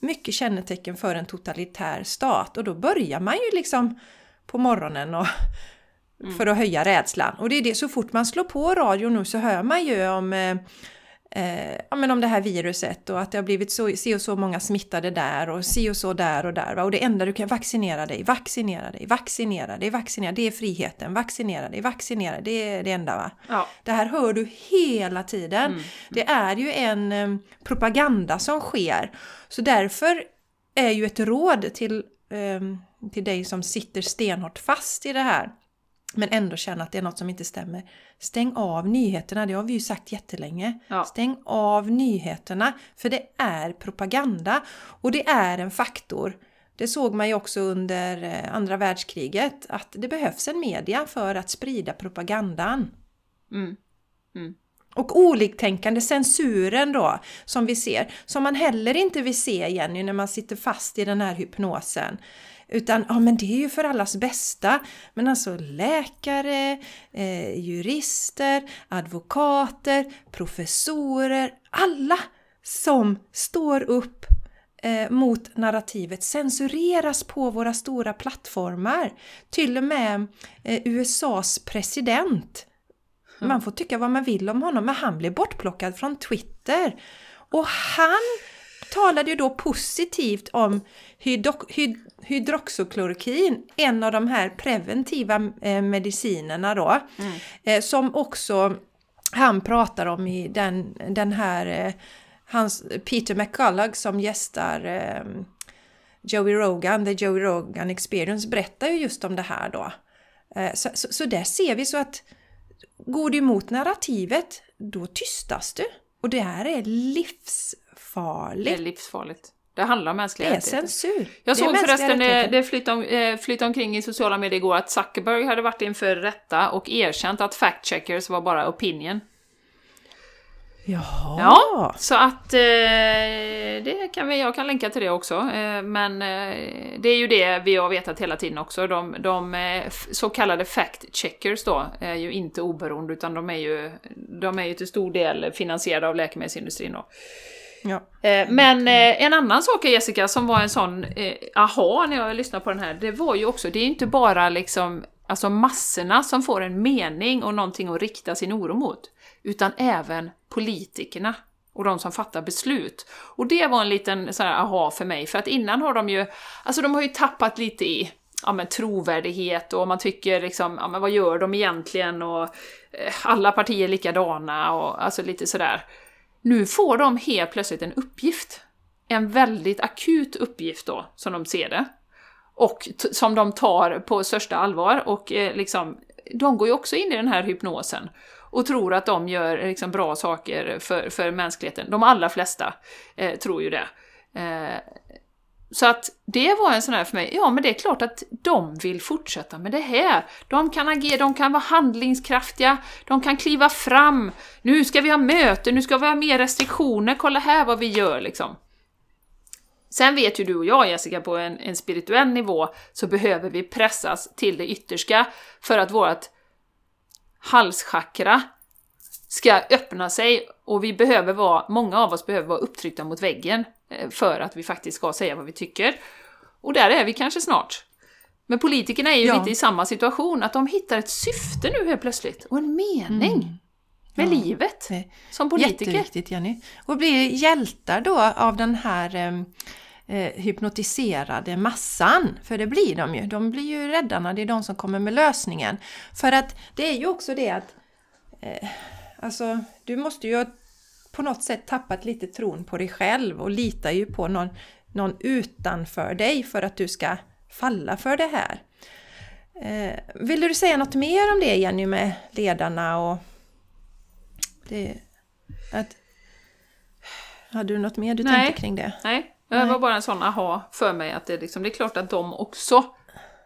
mycket kännetecken för en totalitär stat och då börjar man ju liksom på morgonen och för att höja rädslan. Och det är det, så fort man slår på radio nu så hör man ju om eh, eh, ja, men om det här viruset och att det har blivit så, si och så många smittade där och si och så där och där. Va? Och det enda du kan vaccinera dig, vaccinera dig, vaccinera dig, vaccinera det är friheten, vaccinera dig, vaccinera det är det enda. Va? Ja. Det här hör du hela tiden. Det är ju en eh, propaganda som sker. Så därför är ju ett råd till, eh, till dig som sitter stenhårt fast i det här men ändå känner att det är något som inte stämmer. Stäng av nyheterna, det har vi ju sagt jättelänge. Ja. Stäng av nyheterna, för det är propaganda och det är en faktor. Det såg man ju också under eh, andra världskriget, att det behövs en media för att sprida propagandan. Mm. Och oliktänkande, censuren då, som vi ser, som man heller inte vill se Jenny när man sitter fast i den här hypnosen. Utan, ja men det är ju för allas bästa. Men alltså läkare, eh, jurister, advokater, professorer, alla som står upp eh, mot narrativet censureras på våra stora plattformar. Till och med eh, USAs president man får tycka vad man vill om honom, men han blev bortplockad från Twitter. Och han talade ju då positivt om hydro- hyd- hydroxyklorokin, en av de här preventiva eh, medicinerna då, eh, som också han pratar om i den, den här, eh, hans, Peter McCullough som gästar Joey Rogan, The Joey Rogan Experience, berättar ju just om det här då. Så, så, så där ser vi så att går du emot narrativet, då tystas du. Och det här är Det är livsfarligt. Det handlar om mänskliga Det är rättigheter. censur. Jag såg förresten, eh, rättigheter. det flyttade, om, eh, flyttade omkring i sociala medier igår, att Zuckerberg hade varit inför rätta och erkänt att fact-checkers var bara opinion. Jaha. Ja, så att eh, det kan vi, jag kan länka till det också. Eh, men eh, det är ju det vi har vetat hela tiden också. De, de eh, så kallade fact-checkers då är ju inte oberoende utan de är ju, de är ju till stor del finansierade av läkemedelsindustrin då. Ja. Eh, Men eh, en annan sak Jessica, som var en sån eh, aha när jag lyssnade på den här, det var ju också, det är inte bara liksom alltså massorna som får en mening och någonting att rikta sin oro mot, utan även politikerna och de som fattar beslut. Och det var en liten här aha för mig, för att innan har de ju, alltså de har ju tappat lite i ja, men trovärdighet och man tycker liksom, ja men vad gör de egentligen och eh, alla partier är likadana och alltså lite sådär. Nu får de helt plötsligt en uppgift. En väldigt akut uppgift då, som de ser det. Och t- som de tar på största allvar och eh, liksom, de går ju också in i den här hypnosen och tror att de gör liksom, bra saker för, för mänskligheten. De allra flesta eh, tror ju det. Eh, så att det var en sån här för mig, ja men det är klart att de vill fortsätta med det här. De kan agera, de kan vara handlingskraftiga, de kan kliva fram. Nu ska vi ha möten, nu ska vi ha mer restriktioner, kolla här vad vi gör liksom. Sen vet ju du och jag Jessica, på en, en spirituell nivå så behöver vi pressas till det yttersta för att vårt halschakra ska öppna sig och vi behöver vara, många av oss behöver vara upptryckta mot väggen för att vi faktiskt ska säga vad vi tycker. Och där är vi kanske snart. Men politikerna är ju Ja. lite i samma situation, att de hittar ett syfte nu helt plötsligt och en mening med livet som politiker. Jätteviktigt Jenny. Och blir hjältar då av den här eh, eh, hypnotiserade massan. För det blir de ju. De blir ju räddarna, det är de som kommer med lösningen. För att det är ju också det att eh, alltså, du måste ju ha på något sätt tappat lite tron på dig själv och litar ju på någon, någon utanför dig för att du ska falla för det här. Eh, vill du säga något mer om det Jenny med ledarna och det, att, hade du något mer du Nej. tänkte kring det? Nej, det var bara en sån aha för mig att det, liksom, det är klart att de också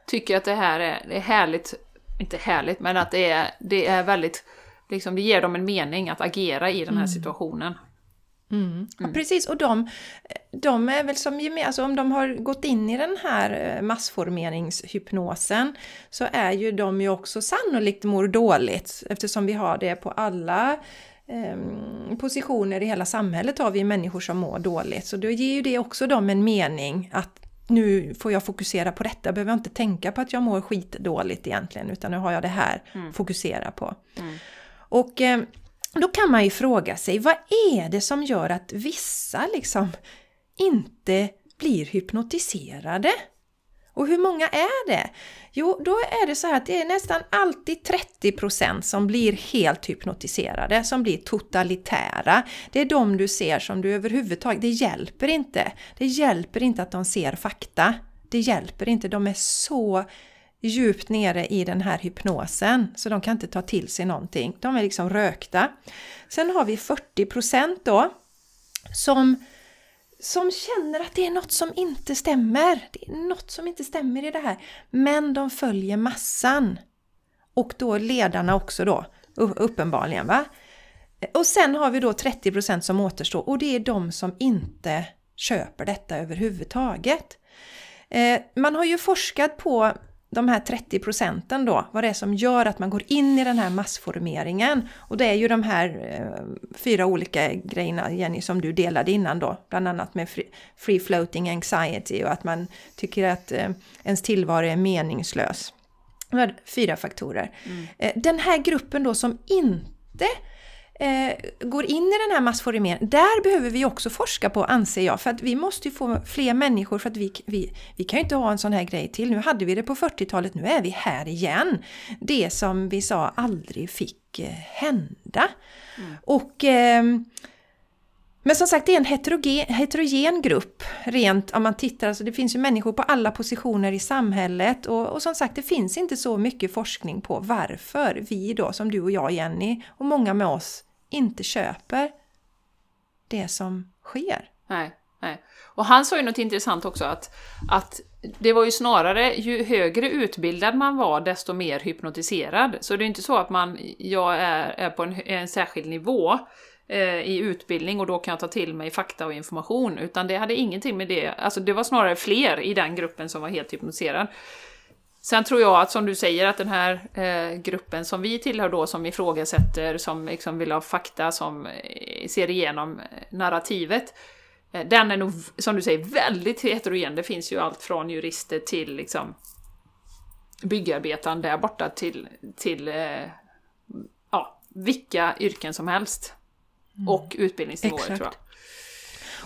tycker att det här är, det är härligt, inte härligt, men att det är, det är väldigt, liksom, det ger dem en mening att agera i den här situationen. Mm. Ja, precis, och de, de är väl som gemen, alltså om de har gått in i den här eh, massformeringshypnosen så är ju de ju också sannolikt mår dåligt eftersom vi har det på alla eh, positioner i hela samhället har vi människor som mår dåligt. Så då ger ju det också dem en mening att nu får jag fokusera på detta, behöver jag inte tänka på att jag mår skitdåligt egentligen utan nu har jag det här mm. fokusera på. Mm. Och eh, då kan man ju fråga sig, vad är det som gör att vissa liksom inte blir hypnotiserade? Och hur många är det? Jo, då är det så här att det är nästan alltid 30% som blir helt hypnotiserade, som blir totalitära. Det är de du ser som du överhuvudtaget, det hjälper inte. Det hjälper inte att de ser fakta. Det hjälper inte, de är så djupt nere i den här hypnosen så de kan inte ta till sig någonting. De är liksom rökta. Sen har vi 40% då som, som känner att det är något som inte stämmer. Det är något som inte stämmer i det här. Men de följer massan. Och då ledarna också då, uppenbarligen. va? Och sen har vi då 30% som återstår och det är de som inte köper detta överhuvudtaget. Eh, man har ju forskat på de här 30 procenten då, vad det är som gör att man går in i den här massformeringen. Och det är ju de här eh, fyra olika grejerna, Jenny, som du delade innan då, bland annat med free, free floating anxiety och att man tycker att eh, ens tillvaro är meningslös. Fyra faktorer. Mm. Eh, den här gruppen då som inte eh, går in i den här massformeringen, där behöver vi också forska på anser jag. För att vi måste ju få fler människor för att vi, vi, vi kan ju inte ha en sån här grej till. Nu hade vi det på 40-talet, nu är vi här igen. Det som vi sa aldrig fick eh, hända. Mm. Och eh, men som sagt, det är en heterogen, heterogen grupp. Rent om man tittar, alltså det finns ju människor på alla positioner i samhället och, och, som sagt, det finns inte så mycket forskning på varför vi då, som du och jag Jenny, och många med oss, inte köper det som sker. Nej, nej. Och han sa ju något intressant också att, att det var ju snarare ju högre utbildad man var desto mer hypnotiserad. Så det är inte så att man, jag är, är på en, en särskild nivå eh, i utbildning och då kan jag ta till mig fakta och information. Utan det hade ingenting med det, alltså det var snarare fler i den gruppen som var helt hypnotiserad. Sen tror jag att som du säger att den här eh, gruppen som vi tillhör då som ifrågasätter, som liksom vill ha fakta, som eh, ser igenom eh, narrativet. Eh, den är nog, som du säger, väldigt heterogen. Det finns ju allt från jurister till liksom byggarbetaren där borta till, till eh, ja, vilka yrken som helst. Mm. Och utbildningsnivåer Exakt. tror jag.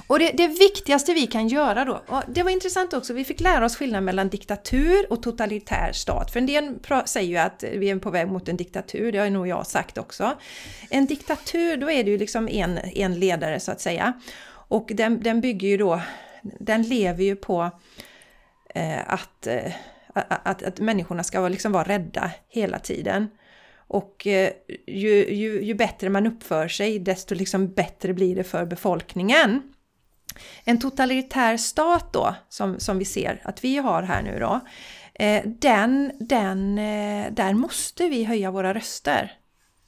Och det, det, viktigaste vi kan göra då, och det var intressant också, vi fick lära oss skillnaden mellan diktatur och totalitär stat. För en del säger ju att vi är på väg mot en diktatur, det har nog jag sagt också. En diktatur, då är det ju liksom en, en ledare så att säga. Och den, den bygger ju då, den lever ju på eh, att, eh, att, att människorna ska liksom vara rädda hela tiden. Och eh, ju, ju, ju, bättre man uppför sig, desto liksom bättre blir det för befolkningen. En totalitär stat då, som, som vi ser att vi har här nu då, eh, den, den, eh, där måste vi höja våra röster.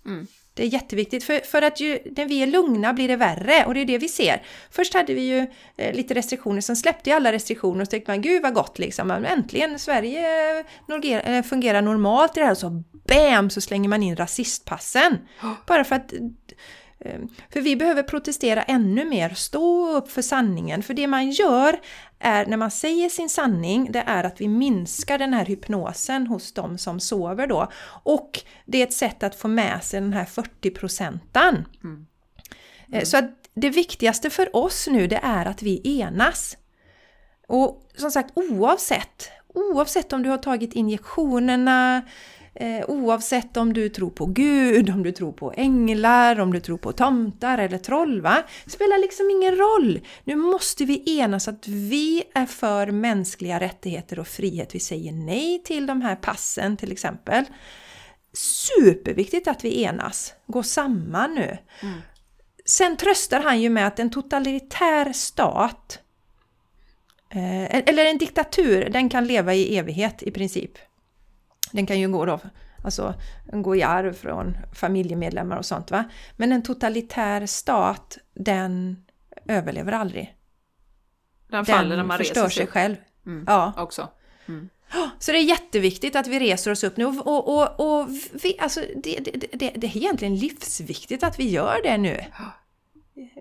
Mm. Det är jätteviktigt, för, för att ju, när vi är lugna blir det värre och det är det vi ser. Först hade vi ju eh, lite restriktioner, sen släppte alla restriktioner och så tänkte man gud vad gott liksom, äntligen Sverige eh, fungerar normalt i det här och så BAM så slänger man in rasistpassen. Bara för att för vi behöver protestera ännu mer, stå upp för sanningen. För det man gör är, när man säger sin sanning, det är att vi minskar den här hypnosen hos de som sover då. Och det är ett sätt att få med sig den här 40 procenten. Mm. Mm. Så att det viktigaste för oss nu det är att vi enas. Och som sagt oavsett, oavsett om du har tagit injektionerna, Eh, oavsett om du tror på Gud, om du tror på änglar, om du tror på tomtar eller troll. Va? Det spelar liksom ingen roll. Nu måste vi enas att vi är för mänskliga rättigheter och frihet. Vi säger nej till de här passen till exempel. Superviktigt att vi enas, gå samman nu. Mm. Sen tröstar han ju med att en totalitär stat eh, eller en diktatur, den kan leva i evighet i princip. Den kan ju gå då, alltså gå i arv från familjemedlemmar och sånt va. Men en totalitär stat, den överlever aldrig. Den faller när Den man förstör reser sig sig själv. Mm. Ja. också. Så det är jätteviktigt att vi reser oss upp nu och, och, och, och vi, alltså det, det, det, det är egentligen livsviktigt att vi gör det nu.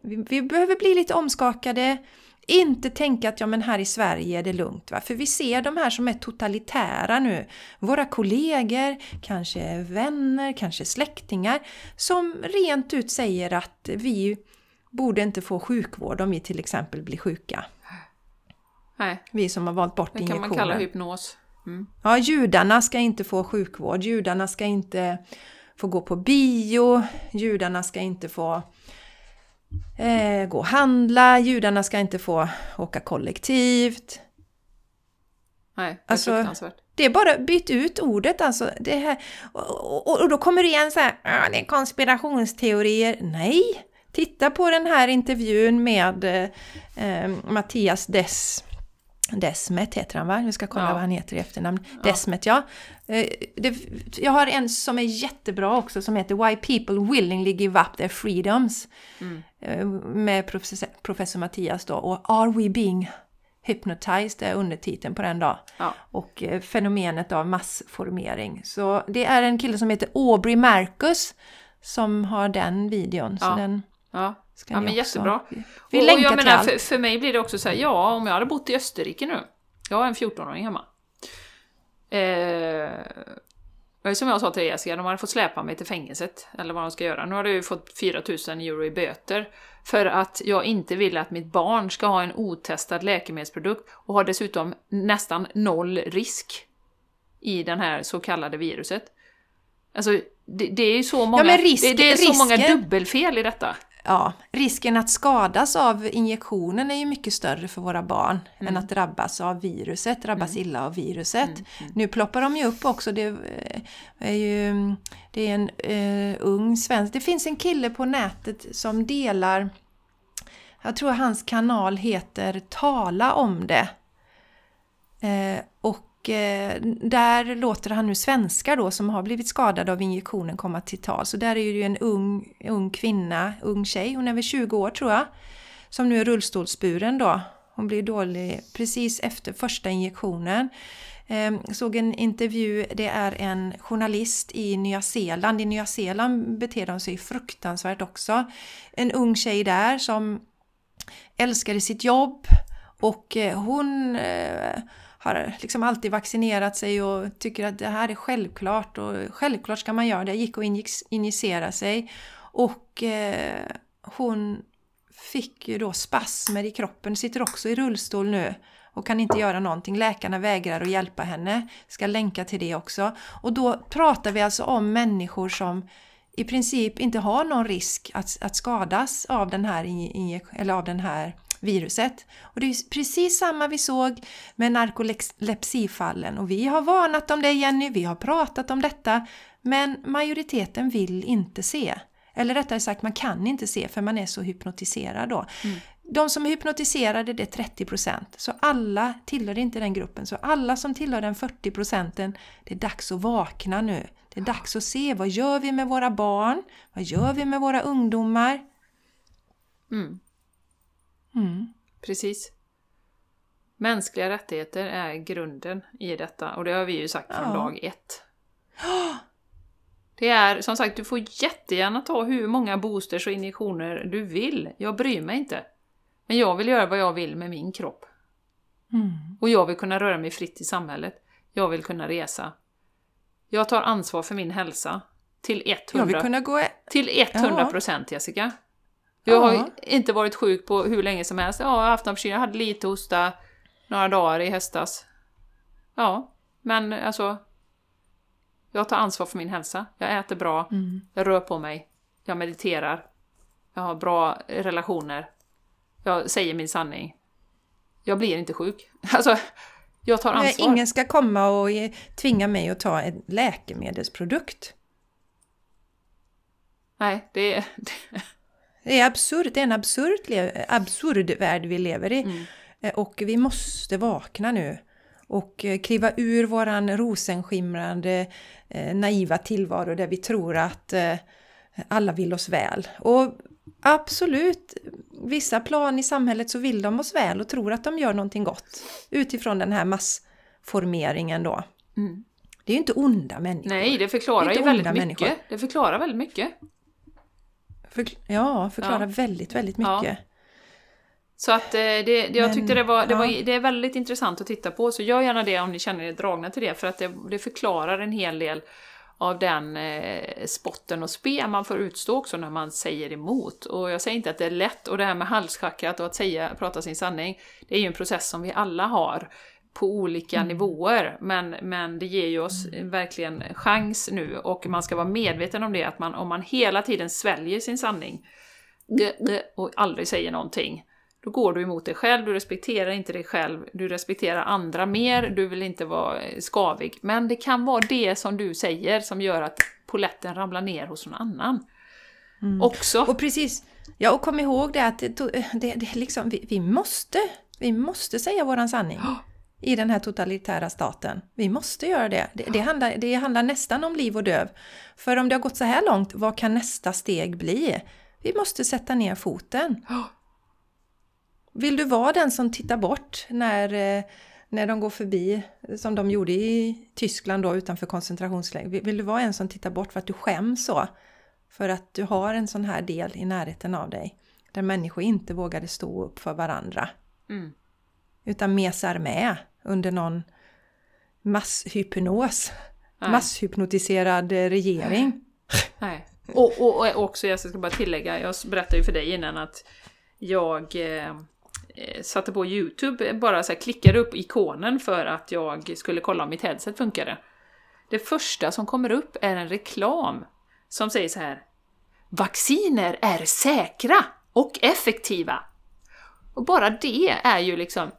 Vi, vi behöver bli lite omskakade, inte tänka att ja men här i Sverige är det lugnt. Va? För vi ser de här som är totalitära nu. Våra kollegor, kanske vänner, kanske släktingar som rent ut säger att vi borde inte få sjukvård om vi till exempel blir sjuka. Nej, Vi som har valt bort det kan injektionen. man kalla hypnos. Mm. Ja, judarna ska inte få sjukvård, judarna ska inte få gå på bio, judarna ska inte få eh, gå och handla, judarna ska inte få åka kollektivt. Nej, det är Alltså, fruktansvärt. Det är bara byt ut ordet alltså. Det här, och, och, och då kommer det igen så här, "Ah, det är konspirationsteorier. Nej! Titta på den här intervjun med eh, eh, Mattias Des, Desmet heter han va? Vi ska kolla Ja. vad han heter i efternamn. Desmet ja. Eh, det, jag har en som är jättebra också som heter Why People Willingly Give Up Their Freedoms. Mm. Eh, med professor, professor Mattias då. Och Are We Being Hypnotized är undertiteln på den då Ja. och eh, fenomenet av massformering. Så det är en kille som heter Aubrey Marcus som har den videon. Så Ja. den Ja, ska ja men också- jättebra. Vi, och länkar jag till menar, allt. för, för mig blir det också så här, ja, om jag hade bott i Österrike nu. Jag har en 14-åring hemma. Eh, som jag sa till Jessica, de hade fått släpa mig till fängelset, eller vad de ska göra. Nu har du fått 4000 euro i böter för att jag inte vill att mitt barn ska ha en otestad läkemedelsprodukt och har dessutom nästan noll risk i den här så kallade viruset. Alltså, det, det är ju så många, men risk- det, det är så många dubbelfel i detta. Ja, risken att skadas av injektionen är ju mycket större för våra barn Mm. än att drabbas av viruset, drabbas illa av viruset. Nu ploppar de ju upp också, det eh, är ju det är en eh, ung svensk, det finns en kille på nätet som delar, jag tror hans kanal heter Tala om det. Eh, och eh, där låter han nu svenskar då som har blivit skadade av injektionen komma till tal. Så där är det ju en ung, ung kvinna, ung tjej, hon är väl 20 år tror jag, som nu är rullstolsburen då. Hon blir dålig precis efter första injektionen. Eh, såg en intervju, det är en journalist i Nya Zeeland. I Nya Zeeland beter de sig fruktansvärt också. En ung tjej där som älskade sitt jobb och eh, hon eh, har liksom alltid vaccinerat sig och tycker att det här är självklart och självklart ska man göra det. Gick och injicera sig och eh, hon fick ju då spasmer i kroppen, sitter också i rullstol nu och kan inte göra någonting. Läkarna vägrar att hjälpa henne. Ska länka till det också. Och då pratar vi alltså om människor som i princip inte har någon risk att, att skadas av den här, inje, eller av den här viruset. Och det är precis samma vi såg med narkolepsifallen och vi har varnat om det Jenny, vi har pratat om detta men majoriteten vill inte se. Eller rättare sagt, man kan inte se för man är så hypnotiserad då. De som är hypnotiserade det är 30 procent. Så alla tillhör inte den gruppen. Så alla som tillhör den 40 procenten, det är dags att vakna nu. Det är dags att se, vad gör vi med våra barn? Vad gör vi med våra ungdomar? Mm. Mm. Precis. Mänskliga rättigheter är grunden i detta och det har vi ju sagt från Ja. dag ett. Det är som sagt, du får jättegärna ta hur många boosters och injektioner du vill. Jag bryr mig inte. Men jag vill göra vad jag vill med min kropp. Mm. Och jag vill kunna röra mig fritt i samhället. Jag vill kunna resa. Jag tar ansvar för min hälsa. Till 100, Jag vill kunna gå... till 100 procent Jessica. Jag Ja. har ju inte varit sjuk på hur länge som helst. Ja, jag har haft en förkylning. Jag hade lite hosta några dagar i höstas. Ja, men alltså... Jag tar ansvar för min hälsa. Jag äter bra. Mm. Jag rör på mig. Jag mediterar. Jag har bra relationer. Jag säger min sanning. Jag blir inte sjuk. Alltså, jag tar Nej, ansvar. ingen ska komma och tvinga mig att ta en läkemedelsprodukt. Nej, det är... Det är absurt, det är en absurd, absurd värld vi lever i. Mm. Eh, Och vi måste vakna nu och eh, kliva ur våran rosenskimrande eh, naiva tillvaro där vi tror att alla vill oss väl. Och Absolut. Vissa plan i samhället så vill de oss väl och tror att de gör någonting gott utifrån den här massformeringen då. Mm. Det är ju inte onda människor. Nej, det förklarar Det ju väldigt mycket. människor. Det förklarar väldigt mycket. Förkl- ja, förklarar Ja. väldigt, väldigt Ja. mycket. Så att eh, det, det, jag Men, tyckte det var, det, ja. var, det är väldigt intressant att titta på, så gör gärna det om ni känner er dragna till det, för att det, det förklarar en hel del av den eh, spotten och spe man får utstå också när man säger emot. Och jag säger inte att det är lätt, och det här med halschakrat och att säga, prata sin sanning, det är ju en process som vi alla har på olika nivåer, men, men det ger ju oss verkligen chans nu och man ska vara medveten om det, att man, om man hela tiden sväljer sin sanning och aldrig säger någonting, då går du emot dig själv, du respekterar inte dig själv, du respekterar andra mer, du vill inte vara eh, skavig. Men det kan vara det som du säger som gör att poletten ramlar ner hos någon annan. Också. Och precis, ja och kom ihåg det att det, to- det, det liksom, vi, vi måste, vi måste säga våran sanning. I den här totalitära staten. Vi måste göra det. Det, det, handlar, det handlar nästan om liv och död. För om det har gått så här långt, vad kan nästa steg bli? Vi måste sätta ner foten. Vill du vara den som tittar bort när, eh, när de går förbi, som de gjorde i Tyskland då utanför koncentrationsläger? Vill- Vill du vara en som tittar bort för att du skäms så? För att du har en sån här del i närheten av dig. Där människor inte vågade stå upp för varandra. Mm. Utan mesar med under någon masshypnos. Nej. Masshypnotiserad eh, regering. Nej. Och, och, och också, jag ska bara tillägga, jag berättade ju för dig innan att jag eh, eh, satte på YouTube, bara så här, klickade upp ikonen för att jag skulle kolla om mitt headset funkade. Det första som kommer upp är en reklam som säger så här Vacciner är säkra och effektiva. Och bara det är ju liksom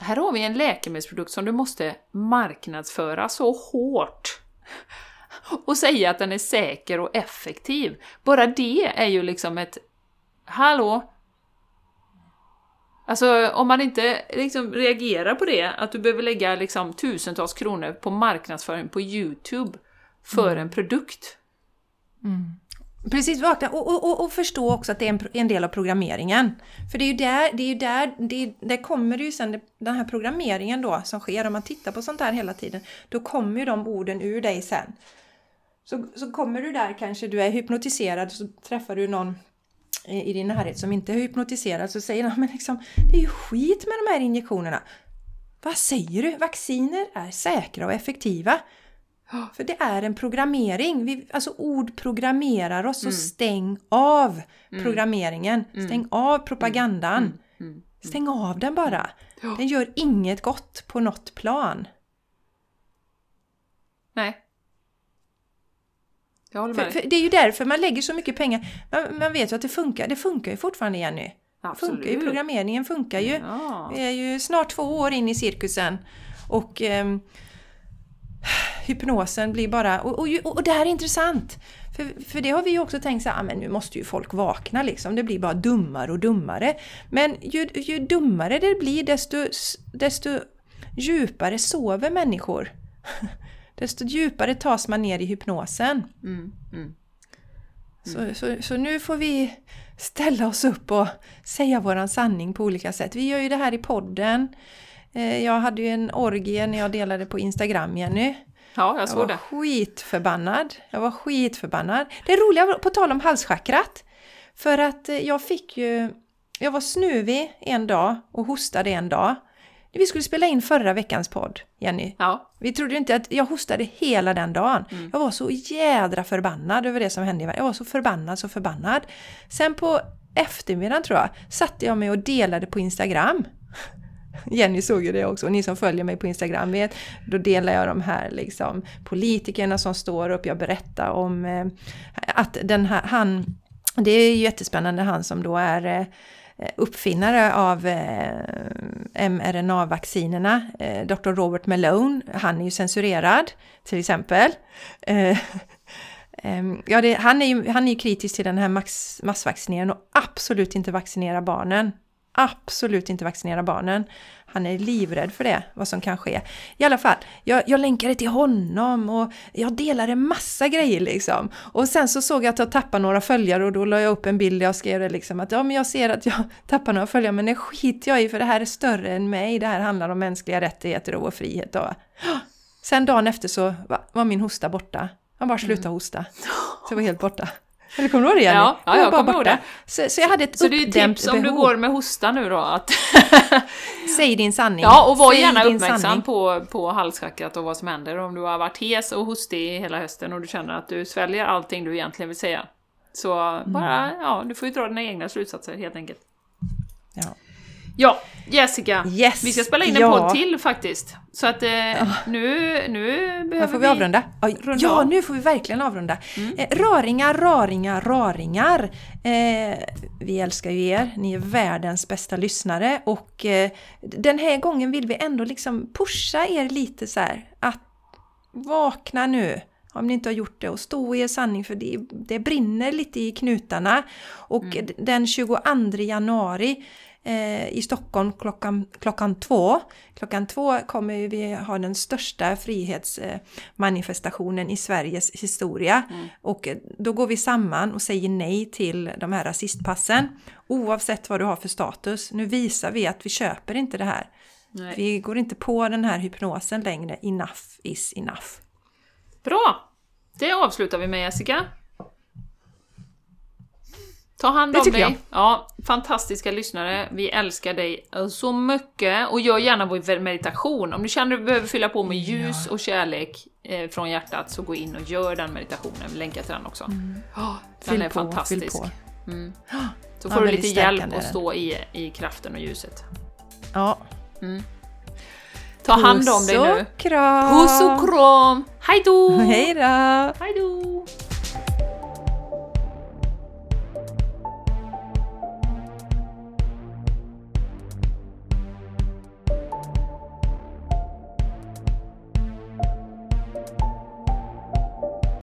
här har vi en läkemedelsprodukt som du måste marknadsföra så hårt och säga att den är säker och effektiv. Bara det är ju liksom ett Hallå? Alltså om man inte liksom reagerar på det, att du behöver lägga liksom tusentals kronor på marknadsföring på YouTube för en produkt. Precis, vakna och, och, och, och förstå också att det är en, en del av programmeringen. För det är ju där, det är ju där, det är, där kommer det ju sen, det- den här programmeringen då som sker, om man tittar på sånt här hela tiden, då kommer ju de orden ur dig sen. Så, så kommer du där kanske, du är hypnotiserad, så träffar du någon i i din närhet som inte är hypnotiserad, så säger han men liksom, det är ju skit med de här injektionerna. Vad säger du? Vacciner är säkra och effektiva. För det är en programmering. Vi, alltså ord programmerar oss, så stäng av programmeringen. Stäng av propagandan. Stäng av den bara. Den gör inget gott på något plan. Nej. Jag håller med För, för det är ju därför man lägger så mycket pengar. Man, man vet ju att det funkar. Det funkar ju fortfarande Jenny. Funkar ju, Absolut. programmeringen funkar ju. Ja. Vi är ju snart två år in i cirkusen. Och ehm, hypnosen blir bara... Och, och, och det här är intressant! För, för det har vi ju också tänkt så här, "Ah, men nu måste ju folk vakna liksom. Det blir bara dummare och dummare. Men ju, ju dummare det blir desto, desto djupare sover människor. desto djupare tas man ner i hypnosen. Mm, mm. Så, så, så nu får vi ställa oss upp och säga våran sanning på olika sätt. Vi gör ju det här i podden. Eh, Jag hade ju en orgie när jag delade på Instagram, Jenny. Ja, jag Jag såg var det. skitförbannad. Jag var skitförbannad. Det roliga var, på tal om halschakrat, för att eh, jag fick ju... Jag var snuvig en dag och hostade en dag. Vi skulle spela in förra veckans podd, Jenny. Ja. Vi trodde inte att jag hostade hela den dagen. Jag var så jädra förbannad över det som hände. Jag var så förbannad, så förbannad. Sen på eftermiddagen tror jag, satte jag mig och delade på Instagram. Jenny såg ju det också, och ni som följer mig på Instagram vet, då delar jag de här liksom politikerna som står upp, jag berättar om eh, att den här, han, det är ju jättespännande, han som då är eh, uppfinnare av eh, mRNA-vaccinerna, eh, Dr. Robert Malone, han är ju censurerad till exempel. Eh, ehm, ja, det, han, är ju, han är ju kritisk till den här max, massvaccineringen och absolut inte vaccinera barnen. Absolut inte vaccinera barnen. Han är livrädd för det, vad som kan ske. I alla fall, jag, jag länkade till honom och jag delade massa grejer liksom. Och sen så såg jag att jag tappade några följare och då la jag upp en bild där jag skrev det liksom att ja men jag ser att jag tappar några följare men det skiter jag i för det här är större än mig. Det här handlar om mänskliga rättigheter och vår frihet. Och, sen dagen efter så var min hosta borta. Han bara slutade hosta. Så jag var helt borta. Eller kommer du ihåg det Jenny? Ja, ja jag kommer ihåg det. Så, så jag hade ett Så det är tips om du går med hosta nu då att... Säg din sanning. Ja, och var Säg gärna uppmärksam sanning. på, på halschakrat och vad som händer. Om du har varit hes och hostig hela hösten och du känner att du sväljer allting du egentligen vill säga. Så Mm. bara, ja, du får ju dra dina egna slutsatser helt enkelt. Ja. Ja, Jessica. Yes, Vi ska spela in en ja. podd till faktiskt. Så att eh, nu, nu behöver får vi avrunda. Oj, runda ja, av. Mm. nu får vi verkligen avrunda. Eh, raringar, raringar, raringar. Eh, vi älskar ju er. Ni är världens bästa lyssnare och eh, den här gången vill vi ändå liksom pusha er lite så här att vakna nu om ni inte har gjort det och stå i er sanning för det, det brinner lite i knutarna. Och Mm. den 22 januari eh, i Stockholm klockan, klockan två. Klockan två kommer vi ha den största frihetsmanifestationen i Sveriges historia. Och eh, då går vi samman och säger nej till de här rasistpassen. Oavsett vad du har för status. Nu visar vi att vi köper inte det här. Nej. Vi går inte på den här hypnosen längre. Enough is enough. Bra! Det avslutar vi med Jessica. Ta hand om dig. jag. Ja, fantastiska lyssnare. Vi älskar dig så mycket. Och gör gärna vår meditation. Om du känner att du behöver fylla på med ljus och kärlek eh, från hjärtat så gå in och gör den meditationen. Vi länkar till den också. Ja, den Mm. Fyll är på, fantastisk. Mm. Så Ja, får du väldigt lite hjälp att den. stå i, i kraften och ljuset. Ja. Ta hand om dig Puss nu. och kram! Puss och kram! Hej då! Hej då! Hej då!